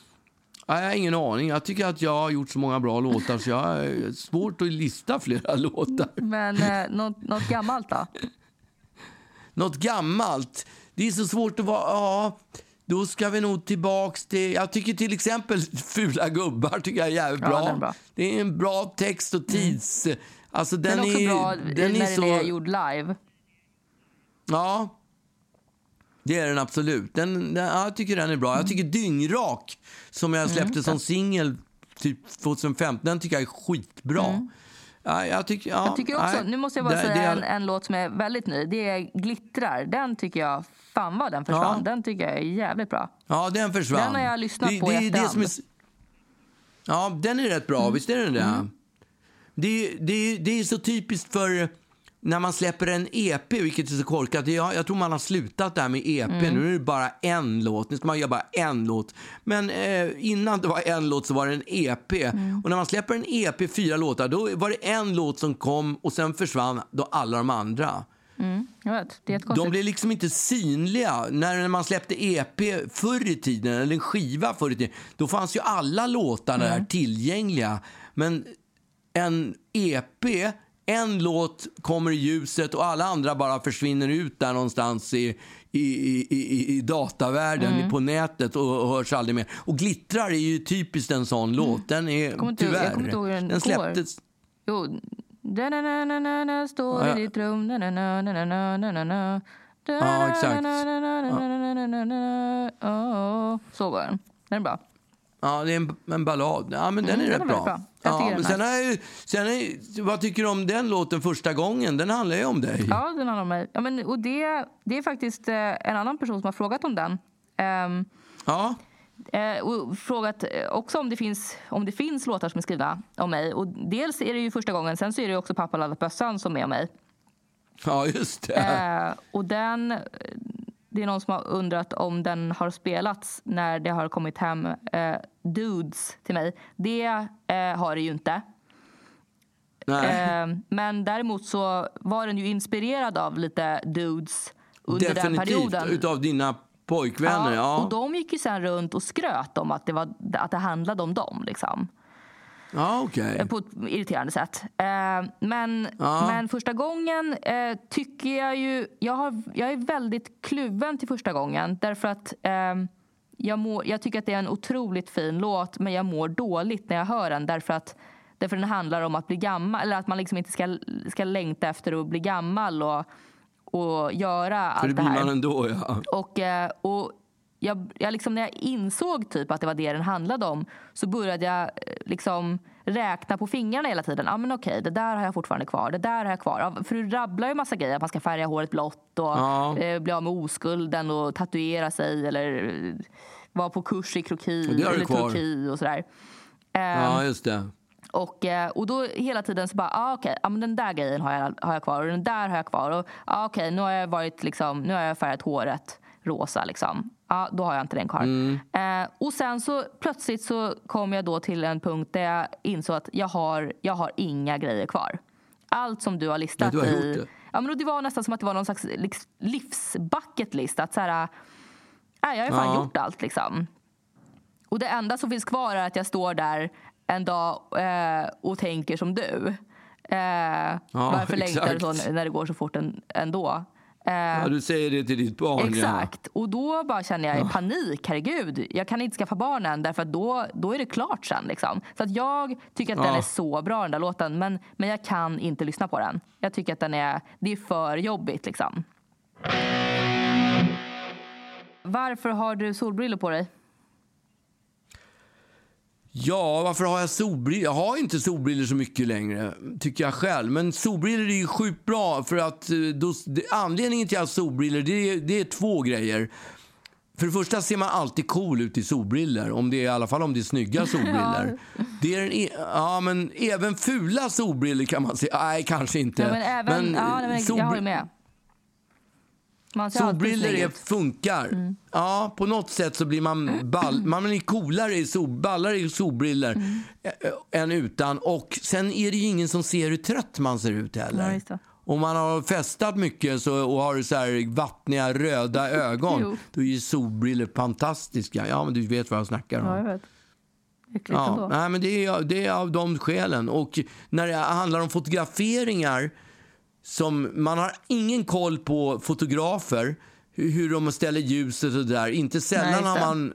S1: jag har ingen aning. Jag tycker att jag har gjort så många bra låtar så jag har svårt att lista flera låtar.
S2: Men eh, något, något gammalt då?
S1: Något gammalt. Det är så svårt att vara... Ja, då ska vi nog tillbaks till... Jag tycker till exempel Fula gubbar tycker jag är jävligt
S2: Ja,
S1: bra.
S2: är bra.
S1: Det är en bra text och tids... Alltså den,
S2: Den är också
S1: är,
S2: bra
S1: den
S2: när
S1: är
S2: den
S1: så...
S2: är gjord live.
S1: Ja, det är den absolut. Den, den, ja, jag tycker den är bra. Jag tycker Dyngrak, som jag släppte som singel typ 2015, den tycker jag är skitbra. Ja, jag, tycker, ja,
S2: Jag tycker också,
S1: nej,
S2: nu måste jag bara
S1: det-
S2: säga
S1: det
S2: en, en låt som är väldigt ny. Det är Glittrar. Den tycker jag, fan vad den försvann.
S1: Ja.
S2: Den tycker jag är jävligt bra.
S1: Ja, den försvann.
S2: Den har jag lyssnat
S1: det,
S2: på i
S1: det, är det som är. Ja, den är rätt bra.
S2: Mm.
S1: Visst är den det? Det, det, det är så typiskt för när man släpper en EP, vilket är så korkat. Jag, jag tror man har slutat där med EP.
S2: Mm.
S1: Nu är det bara en låt. Nu ska man göra bara en låt. Men eh, innan det var en låt så var det en EP.
S2: Mm.
S1: Och när man släpper en EP, fyra låtar, då var det en låt som kom och sen försvann då alla de andra.
S2: Jag vet, det är jättekonstigt.
S1: De blir liksom inte synliga. När, när man släppte EP förr i tiden, eller en skiva förr i tiden, då fanns ju alla låtar
S2: Mm.
S1: där tillgängliga. Men en EP, en låt kommer i ljuset och alla andra bara försvinner ut där någonstans i, i, i, i, i datavärlden,
S2: Mm.
S1: på nätet och, och hörs aldrig mer. Och Glittrar är ju typiskt en sån låt. Den är
S2: Mm. kommer inte- jag
S1: tyvärr...
S2: kommer inte ihåg hur den
S1: den släpptes...
S2: Jo. Da-na-na-na-na, står
S1: Ja, ja.
S2: i ditt rum. Da-na-na-na-na-na-na.
S1: Ja, exakt.
S2: Da-na-na-na-na-na-na-na. Åh, Så går den. Den är bra.
S1: Ja, det är en, en ballad. Ja, men den
S2: Mm,
S1: är
S2: den
S1: rätt
S2: är
S1: bra.
S2: bra.
S1: Ja, men sen
S2: är
S1: sen är, vad tycker du om den låten första gången? Den handlar ju om dig.
S2: Ja, den handlar om mig. Ja, men, och det, det är faktiskt eh, en annan person som har frågat om den. Ehm,
S1: Ja.
S2: Eh, och frågat eh, också om det, finns, om det finns låtar som är skrivna om mig. Och dels är det ju första gången, sen så är det också Pappa laddat bössan som är om mig.
S1: Ja, just det.
S2: Eh, och den, det är någon som har undrat om den har spelats när det har kommit hem eh, dudes till mig. Det eh, har det ju inte. Eh, men däremot så var den ju inspirerad av lite dudes under den perioden.
S1: Definitivt, utav dina pojkvänner. Ja,
S2: Och de gick ju sen runt och skröt om att det, var, att det handlade om dem. Liksom.
S1: Ja okej.
S2: Eh, På ett irriterande sätt. Eh, men,
S1: Ja.
S2: men första gången eh, tycker jag ju... Jag, har, jag är väldigt kluven till första gången. Därför att eh, jag, mår, jag tycker att det är en otroligt fin låt men jag mår dåligt när jag hör den. Därför att därför den handlar om att bli gammal. Eller att man liksom inte ska, ska längta efter att bli gammal och, och göra
S1: För det
S2: allt det
S1: blir
S2: här.
S1: man ändå, ja.
S2: Och, och jag, jag liksom, när jag insåg typ att det var det den handlade om så började jag eh, liksom räkna på fingrarna hela tiden. Ah, men okej, det där har jag fortfarande kvar. Det där har jag kvar. För du rabblar ju massa grejer. Att man ska färga håret blått och
S1: Ja.
S2: eh, bli av med oskulden och tatuera sig eller eh, vara på kurs i kroki eller
S1: kvar.
S2: kroki och sådär. Eh,
S1: Ja, just det.
S2: och, och då hela tiden så bara, ah, okej, ah, men den där grejen har jag, har jag kvar och den där har jag kvar. Och ah, okej, nu har jag varit liksom, nu har jag färgat håret rosa liksom. Ja, då har jag inte den kvar. Eh, och sen så plötsligt så kom jag då till en punkt där jag insåg att jag har, jag har inga grejer kvar. Allt som du har listat
S1: Ja, du har
S2: i... Ja, men det var nästan som att det var någon slags liks- livsbucketlist. Att så här, nej, jag har fan
S1: Ja.
S2: gjort allt liksom. Och det enda som finns kvar är att jag står där en dag eh, och tänker som du. Eh, varför längtar du
S1: exakt.
S2: så när det går så fort en, ändå? Eh,
S1: Ja, du säger det till ditt barn,
S2: Exakt. Och då bara känner jag panik. Herregud, jag kan inte skaffa barn än därför då, då är det klart sen. Liksom. Så att jag tycker att den
S1: Ja.
S2: är så bra den där låten men, men jag kan inte lyssna på den. Jag tycker att den är, det är för jobbigt liksom. Varför har du solbrillor på dig?
S1: Ja, varför har jag solbrillor? Jag har inte solbrillor så mycket längre, tycker jag själv. Men solbrillor är ju sjukt bra för att eh, då, anledningen till att jag solbrillor, det är, det är två grejer. För det första ser man alltid cool ut i solbrillor, om det är, i alla fall om det är snygga solbrillor. Det är en, e- ja, men även fula solbrillor kan man se. Nej, kanske inte.
S2: Ja, men även, ja, nej, men jag
S1: solbri-
S2: håller med. Man
S1: Solbrillor är, funkar.
S2: Mm.
S1: Ja, på något sätt så blir man, ball, man blir coolare i sol, ballare i solbrillor
S2: Mm.
S1: eh, än utan. Och sen är det ingen som ser hur trött man ser ut heller.
S2: Ja.
S1: Om man har festat mycket så, och har så här vattniga röda ögon, då är ju solbrillor fantastiska. Ja, men du vet vad jag snackar om.
S2: Ja, jag vet.
S1: Ja, nej, men det, är, det är av de skälen. Och när det handlar om fotograferingar som man har ingen koll på fotografer, hur, hur de ställer ljuset och det där. Inte
S2: Nej,
S1: sällan
S2: just
S1: har man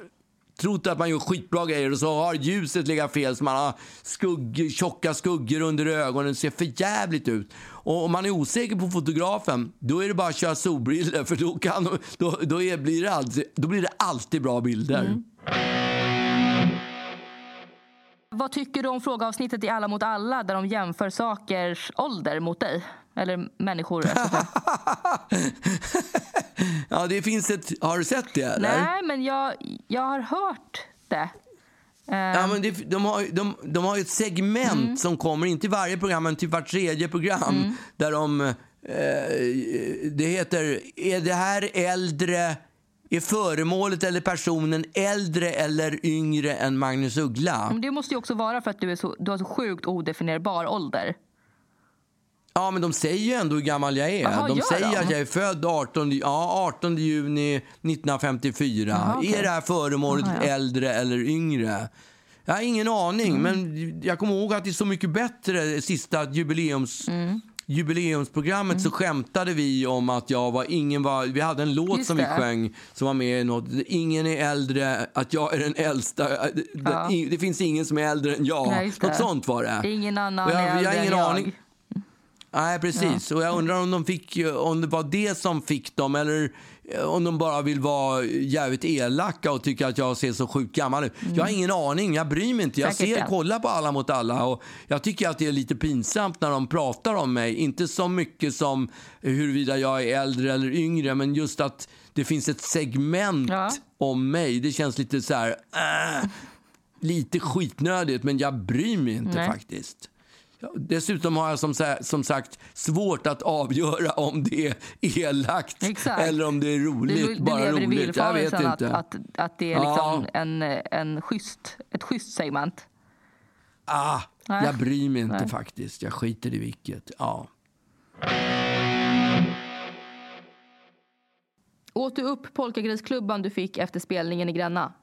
S1: trott att man gör skitbra grejer och så har ljuset legat fel så man har skugg, tjocka skuggor under ögonen. Det ser för jävligt ut. Och om man är osäker på fotografen, då är det bara att köra solbrillor för då, kan, då, då, är, blir, det alltid, då blir det alltid bra bilder.
S2: Mm. Vad tycker du om frågeavsnittet i Alla mot alla där de jämför sakers ålder mot dig? Eller människor.
S1: Ja, det finns ett... Har du sett det? Eller?
S2: Nej, men jag, jag har hört det.
S1: Ja, men det, de, har, de, de har ett segment
S2: Mm.
S1: som kommer, inte i varje program, men typ vart tredje program. Där de... Eh, det heter, är det här äldre... Är föremålet eller personen äldre eller yngre än Magnus Uggla?
S2: men det måste ju också vara för att du, är så, du har så sjukt odefinierbar ålder.
S1: Ja, men de säger ju ändå hur gammal jag är.
S2: Jaha,
S1: de säger
S2: de?
S1: att jag är född 18, ja, 18 juni 1954.
S2: Jaha, okej.
S1: Är det här föremålet
S2: Jaha, ja.
S1: äldre eller yngre? Jag har ingen aning,
S2: Mm.
S1: men jag kommer ihåg att det är så mycket bättre sista jubileums...
S2: Mm.
S1: Jubileumsprogrammet så skämtade vi om att jag var ingen var, vi hade en låt
S2: Just
S1: som vi
S2: det.
S1: sjöng som var med i något, ingen är äldre, att jag är den äldsta, det,
S2: Ja.
S1: det, det finns ingen som är äldre än jag.
S2: Ja, just
S1: något sånt var det.
S2: Ingen annan
S1: jag,
S2: är
S1: jag
S2: äldre
S1: har ingen
S2: än jag.
S1: Nej, precis. Och jag undrar om, de fick, om det var det som fick dem eller eh, om de bara vill vara jävligt elaka och tycka att jag ser så sjukt gammal ut. Jag har ingen aning, jag bryr mig inte. Jag
S2: Mm. Säkert
S1: ser, kollar på Alla mot alla och jag tycker att det är lite pinsamt när de pratar om mig. Inte så mycket som huruvida jag är äldre eller yngre, men just att det finns ett segment
S2: Ja.
S1: om mig. Det känns lite så här... Äh, lite skitnödigt, men jag bryr mig inte
S2: Nej.
S1: faktiskt. Ja, Dessutom har jag som, som sagt svårt att avgöra om det är elakt
S2: Exakt.
S1: eller om det är roligt.
S2: Du, du
S1: bara roligt. Jag vet
S2: villfarelsen att,
S1: inte.
S2: att, att det är
S1: Ja.
S2: liksom en, en schysst, ett schysst segment.
S1: ah,
S2: Nej.
S1: jag bryr mig inte
S2: Nej.
S1: faktiskt. Jag skiter i vilket. Ja.
S2: Åt du upp polkagrisklubban du fick efter spelningen i Gränna?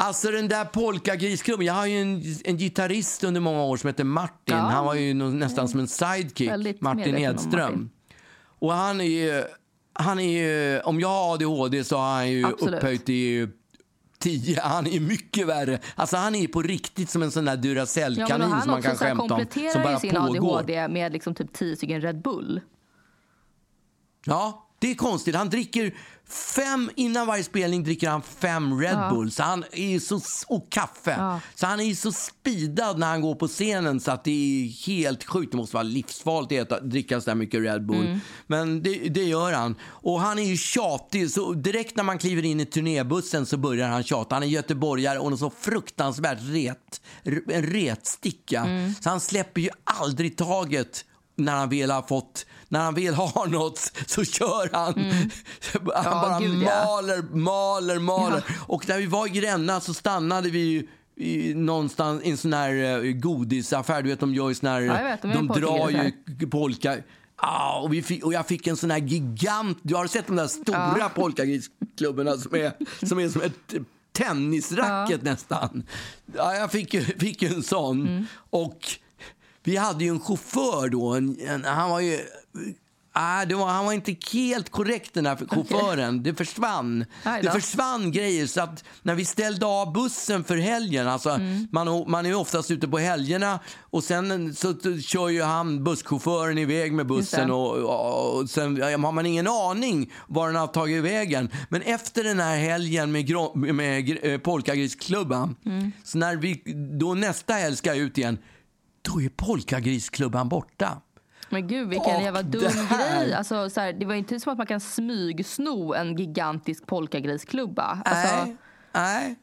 S1: Alltså den där polkagrisklubben. Jag har ju en, en gitarrist under många år som heter Martin.
S2: Ja.
S1: Han var ju nästan som en sidekick.
S2: Väldigt
S1: Martin Edström.
S2: Martin.
S1: Och han är ju, han är ju, om jag har ADHD så har han ju
S2: Absolut.
S1: upphöjt i 10. Han är mycket värre. Alltså han är på riktigt som en sån där
S2: Ja,
S1: Duracell-kanin
S2: han
S1: som man kan skämta om. Som
S2: kompletterar sin
S1: pågår.
S2: ADHD med liksom typ 10 stycken Red Bull.
S1: Ja, det är konstigt. Han dricker fem, innan varje spelning dricker han fem Red
S2: Ja.
S1: Bull. Så han är så, och kaffe.
S2: Ja.
S1: Så han är så speedad när han går på scenen så att det är helt sjukt. Det måste vara livsfarligt att dricka så där mycket Red Bull.
S2: Mm.
S1: Men det, det gör han. Och han är ju tjatig. Så direkt när man kliver in i turnébussen så börjar han tjata. Han är göteborgare och så fruktansvärt ret, en retsticka.
S2: Mm.
S1: Så han släpper ju aldrig taget när han väl har fått, när han väl har något så kör han. Han
S2: Mm. Ja,
S1: bara
S2: gud, ja.
S1: maler, maler, maler. Och när vi var i Gränna så stannade vi ju i, någonstans i en sån här eh, godisaffär. Du vet, de gör ju sån här,
S2: Ja, vet, de
S1: de drar ju polka. Ah, och, vi fick, och jag fick en sån här gigant, du har sett de där stora polkagrisklubborna som är, som är som ett tennisracket nästan. Ja, jag fick ju en sån.
S2: Mm.
S1: Och vi hade ju en chaufför då. En, en, han var ju... Ah, det var, han var inte helt korrekt den här chauffören. Det försvann. Det försvann grejer. Så att när vi ställde av bussen för helgen, alltså
S2: Mm.
S1: man, man är oftast ute på helgerna och sen så, kör ju han, busschauffören, iväg med bussen och, och, och sen ja, har man ingen aning var den har tagit vägen. Men efter den här helgen med, med gr- eh, polkagrisklubban,
S2: Mm.
S1: så när vi, då nästa helg ska jag ut igen, då är polkagrisklubban borta.
S2: Men gud vilken
S1: Och
S2: jävla dum
S1: här-
S2: grej. Alltså, så här, det var inte som att man kan smygsno en gigantisk polkagrisklubba. Alltså,
S1: Nej, nej.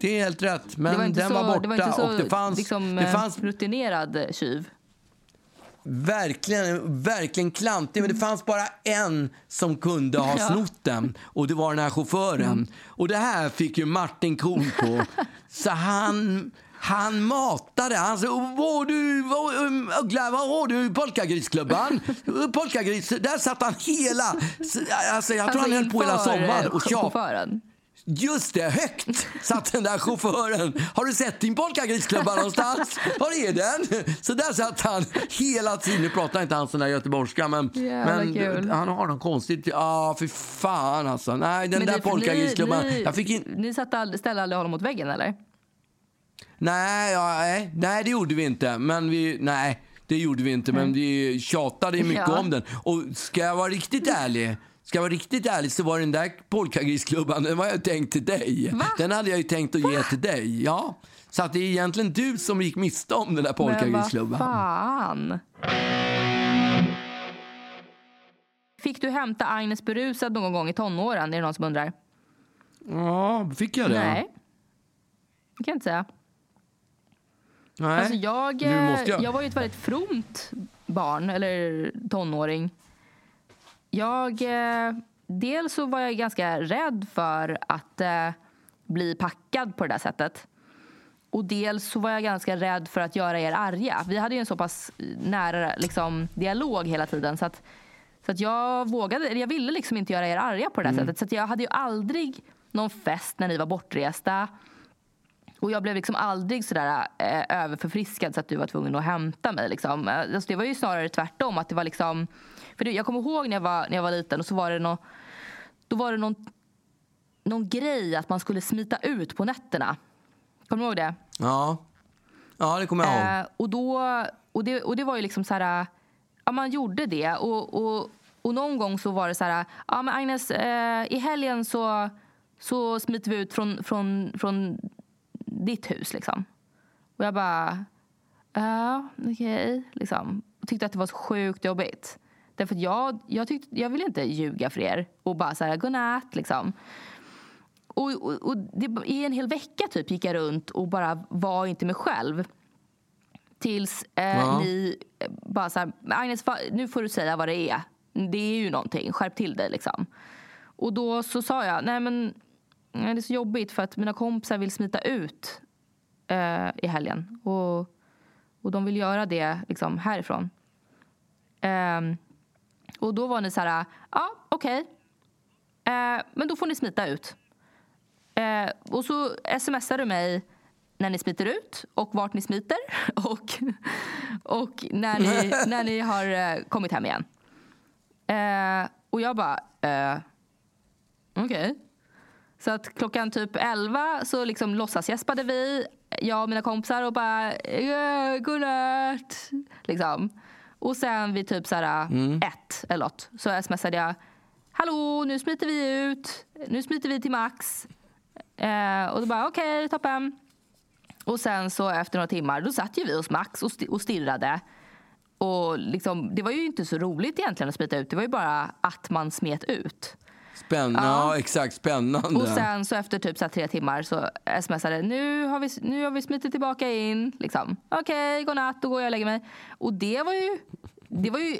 S1: Det är helt rätt. Men
S2: var
S1: den
S2: så,
S1: var borta
S2: det var inte så
S1: och det fanns,
S2: liksom,
S1: det
S2: eh,
S1: fanns
S2: rutinerad tjuv.
S1: verkligen, verkligen klantig. Men det fanns bara en som kunde ha snott den och det var den här chauffören. Och det här fick ju Martin Kohl på. Så han, han matade. Han sa, var du, um, Uggla, var har du polkagrisklubban? Polkagris, där satt han hela... Alltså, jag tror han höll på hela sommaren och tjatade.
S2: chauffören.
S1: Just det, högt satt den där chauffören. Har du sett din polkagrisklubba någonstans? Var är den? Så där satt han hela tiden. Nu pratar inte han sån där göteborgska, men, men
S2: kul.
S1: han har något konstigt. Ja, ah, för fan alltså. Nej, den
S2: Men
S1: där polkagrisklubban.
S2: Ni,
S1: Jag fick in...
S2: ni satte all, ställde aldrig honom mot väggen eller?
S1: Nej, ja, nej, nej, det gjorde vi inte. Men vi, nej, det gjorde vi inte. Men vi tjatade ju mycket
S2: Ja.
S1: om den. Och ska jag vara riktigt ärlig Ska jag vara riktigt ärlig så var den där polkagrisklubban, den var jag tänkt till dig.
S2: Va?
S1: Den hade jag ju tänkt att ge till dig. Ja. Så att det är egentligen du som gick miste om den där
S2: Men vad
S1: polkagrisklubban.
S2: fan. Fick du hämta Agnes berusad någon gång i tonåren? Är det någon som undrar?
S1: Ja, fick jag det?
S2: Nej. Det kan jag inte säga.
S1: Nej.
S2: Alltså jag,
S1: Nu måste jag.
S2: jag var ju ett väldigt fromt barn, eller tonåring. Jag, eh, dels så var jag ganska rädd för att eh, bli packad på det där sättet. Och dels så var jag ganska rädd för att göra er arga. Vi hade ju en så pass nära liksom, dialog hela tiden. Så att, så att jag vågade, jag ville liksom inte göra er arga på det där sättet. Så jag hade ju aldrig någon fest när ni var bortresta. Och jag blev liksom aldrig sådär eh, överförfriskad så att du var tvungen att hämta mig. Liksom. Eh, Alltså det var ju snarare tvärtom. Att det var liksom, för jag kommer ihåg när jag, var, när jag var liten och så var det nå, då var det någon, någon grej att man skulle smita ut på nätterna. Kommer du ihåg det?
S1: Ja. ja, det kommer jag ihåg.
S2: Eh, och, då, och, det, och det var ju liksom så här... Ja, man gjorde det. Och, och, och någon gång så var det så här... Ja, men Agnes, eh, i helgen så, så smiter vi ut från, från, från ditt hus. Liksom. Och jag bara... Ja, okej. liksom. Och tyckte att det var så sjukt jobbigt. Därför att jag, jag, tyckte, jag ville inte ljuga för er och bara här, godnatt liksom. Och, och, och det, I en hel vecka typ gick jag runt och bara var inte mig själv. Tills eh,
S1: Ja.
S2: ni eh, bara så här, Agnes nu får du säga vad det är. Det är ju någonting, skärp till dig liksom. Och då så sa jag, nej men det är så jobbigt för att mina kompisar vill smita ut eh, i helgen. Och, och de vill göra det liksom härifrån. Ehm, och då var ni så här, ja okej. Eh, men då får ni smita ut. Eh, och så smsar du mig när ni smiter ut och vart ni smiter och, och när, ni, när ni har eh, kommit hem igen. Eh, och jag bara, eh, okej. Så att klockan typ 11 så liksom låtsasgäspade vi, jag och mina kompisar och bara "Ja, godnatt. Liksom. Och sen vid typ så här ett eller något så smsade jag Hallå, nu smiter vi ut. Nu smiter vi till Max. Eh, och då bara okej, toppen. Och sen så efter några timmar då satt ju vi hos Max och, sti- och stirrade. Och liksom, det var ju inte så roligt egentligen att smita ut. Det var ju bara att man smet ut.
S1: Spännande. Ja. exakt. Spännande.
S2: Och sen så efter typ så tre timmar så smsade nu har vi, nu har vi smitit tillbaka in. Liksom. Okej, godnatt, då går jag och lägger mig. Och det var ju, det var ju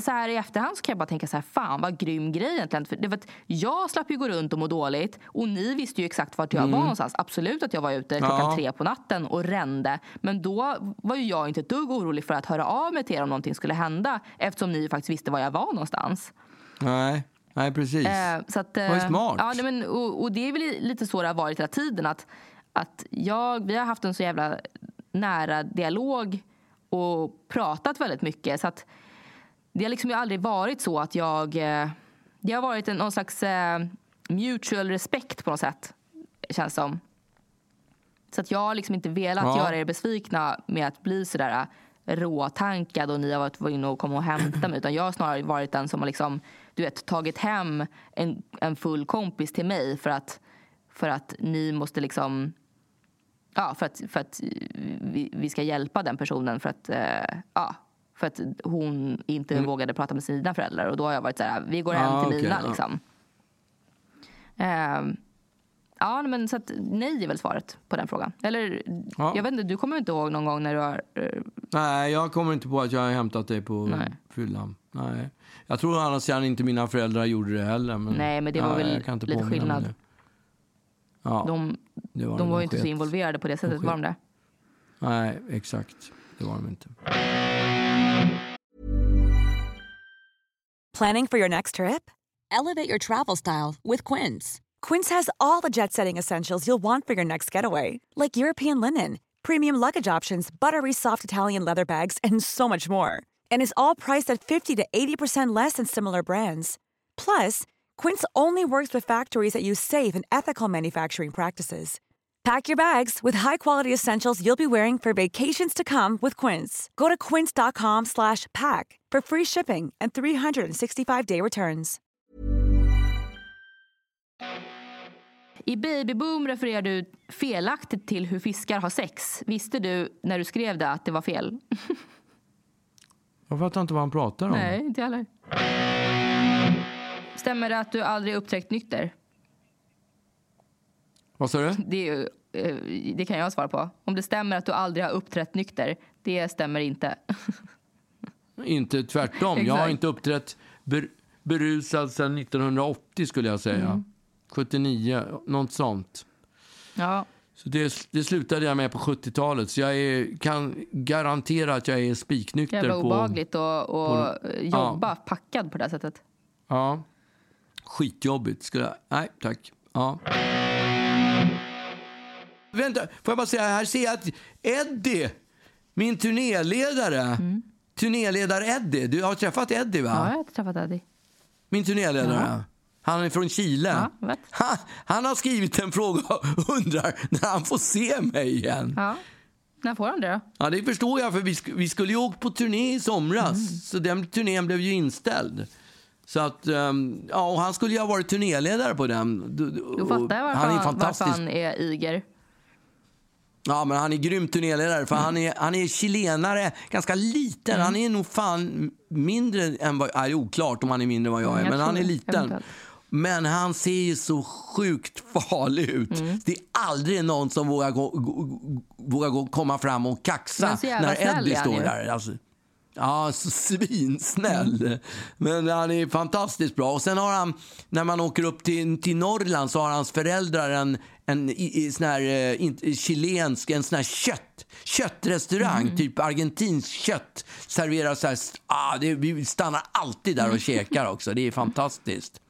S2: så här i efterhand så kan jag bara tänka så här, fan vad grym grej egentligen. För det var att jag slapp ju gå runt och må dåligt och ni visste ju exakt vart jag var någonstans. Absolut att jag var ute klockan
S1: Mm. Ja.
S2: tre på natten och rände. Men då var ju jag inte ett dugg orolig för att höra av mig till er om någonting skulle hända eftersom ni faktiskt visste var jag var någonstans.
S1: Nej. Nej, precis.
S2: Eh, så att, eh,
S1: Vad är smart.
S2: Ja, nej, men, och, och det är väl lite så det har varit hela tiden. Att, att jag, vi har haft en så jävla nära dialog och pratat väldigt mycket. Så att det har liksom aldrig varit så att jag... eh, Det har varit en, någon slags eh, mutual respect på något sätt, känns som. Så att jag har liksom inte velat
S1: Ja.
S2: göra er besvikna med att bli sådär äh, råtankad och ni har varit inne och kommit och hämtat mig. Utan jag har snarare varit den som har liksom, du vet, tagit hem en, en full kompis till mig för att, för att ni måste liksom Ja, för att, för att vi, vi ska hjälpa den personen för att, eh, ja, för att hon inte vågade prata med sina föräldrar. Och då har jag varit så här, vi går hem
S1: Ah,
S2: till
S1: okej,
S2: mina
S1: ja.
S2: liksom. Ehm, ja, men så att nej är väl svaret på den frågan. Eller,
S1: Ja.
S2: jag vet inte, du kommer inte ihåg någon gång när du har... eh,
S1: Nej, jag kommer inte på att jag har hämtat dig på
S2: Nej.
S1: fyllan. Nej. Jag tror å andra sidan inte mina föräldrar gjorde det heller. Men,
S2: Nej, men det var väl
S1: kan inte
S2: lite skillnad.
S1: Ja,
S2: De,
S1: det var
S2: de var ju inte så involverade på det sättet, var de det?
S1: Nej, exakt. Det var de inte.
S8: Planning for your next trip?
S9: Elevate your travel style with Quince.
S8: Quince has all the jet setting essentials you'll want for your next getaway, like European linen, premium luggage options, buttery soft Italian leather bags, and so much more. And is all priced at 50 to 80% less than similar brands. Plus, Quince only works with factories that use safe and ethical manufacturing practices. Pack your bags with high-quality essentials you'll be wearing for vacations to come with Quince. Go to quince.com slash pack for free shipping and 365-day returns.
S2: I Babyboom refererar du felaktigt till hur fiskar har sex. Visste du när du skrev det att det var fel?
S1: Jag fattar inte vad han pratar om.
S2: Nej, inte heller. Stämmer det att du aldrig uppträckt nykter?
S1: Vad sa du?
S2: Det, är eh, det kan jag svara på. Om det stämmer att du aldrig har uppträtt nykter, det stämmer inte.
S1: Inte tvärtom. Jag har inte uppträtt ber, berusad sedan 1980 skulle jag säga.
S2: Mm.
S1: 79, något sånt.
S2: Ja,
S1: Så det, det slutade jag med på 70-talet. Så jag är, kan garantera att jag är spiknykter.
S2: jävla obehagligt att jobba packad på det här sättet.
S1: Ja. Skitjobbigt. Skulle jag, nej, tack. Ja. Vänta, får jag bara säga, här ser jag att Eddie, min turnéledare, turnéledare Eddie, du har träffat Eddie va?
S2: Ja, jag har träffat Eddie.
S1: Min turnéledare. Han är från Chile.
S2: Ja,
S1: han, han har skrivit en fråga och undrar när han får se mig igen.
S2: Ja. När får han det då?
S1: Ja, det förstår jag, för vi, sk- vi skulle ju åka på turné i somras.
S2: Mm.
S1: Så den turnén blev ju inställd. Så att, ehm, ja, och han skulle ju ha varit turnéledare på den. Du- du- och
S2: fattar varför
S1: han är
S2: han, varför
S1: fantastisk.
S2: han är iger.
S1: Ja, men han är grym turnéledare. För
S2: Mm.
S1: han, är, han är chilenare, ganska liten. Han är nog fan mindre än vad... Ja, det är oklart om han är mindre än vad jag är,
S2: Mm, jag
S1: men han är liten.
S2: Eventuellt.
S1: Men han ser ju så sjukt farlig ut.
S2: Mm.
S1: Det är aldrig någon som vågar, gå, vågar gå, komma fram och kaxa när Eddie står där. Alltså, ja, så svinsnäll. Men han är fantastiskt bra. Och sen har han, när man åker upp till, till Norrland så har hans föräldrar en, en i, i sån här, eh, in, chilensk, en sån här kött, köttrestaurang, typ argentinskt kött. Serverar så här, ah, det, vi stannar alltid där och käkar också. Det är fantastiskt.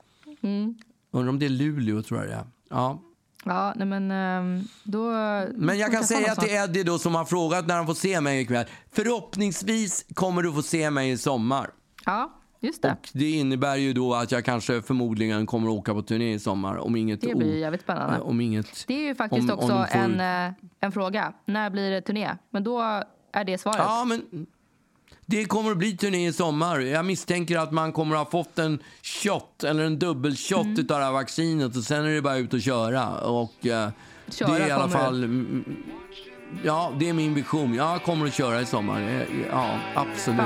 S1: Undrar om det är Luleå, tror jag det är. Ja.
S2: Ja, nej men ehm, då...
S1: Men jag kan säga till Eddie då, som har frågat när han får se mig ikväll. Förhoppningsvis kommer du få se mig i sommar.
S2: Ja, just det.
S1: Och det innebär ju då att jag kanske förmodligen kommer att åka på turné i sommar. Om inget
S2: Det blir jävligt spännande.
S1: Om inget...
S2: Det är ju faktiskt
S1: om- om
S2: också
S1: de får-
S2: en, eh, en fråga. När blir det turné? Men då är det svaret.
S1: Ja, men det kommer att bli turné i sommar. Jag misstänker att man kommer att ha fått en shot eller en dubbelshot
S2: Mm.
S1: utav det här vaccinet och sen är det bara ut och köra. Och eh,
S2: Köra
S1: det är i alla fall... Ja, det är min vision. Jag kommer att köra i sommar. Ja, absolut.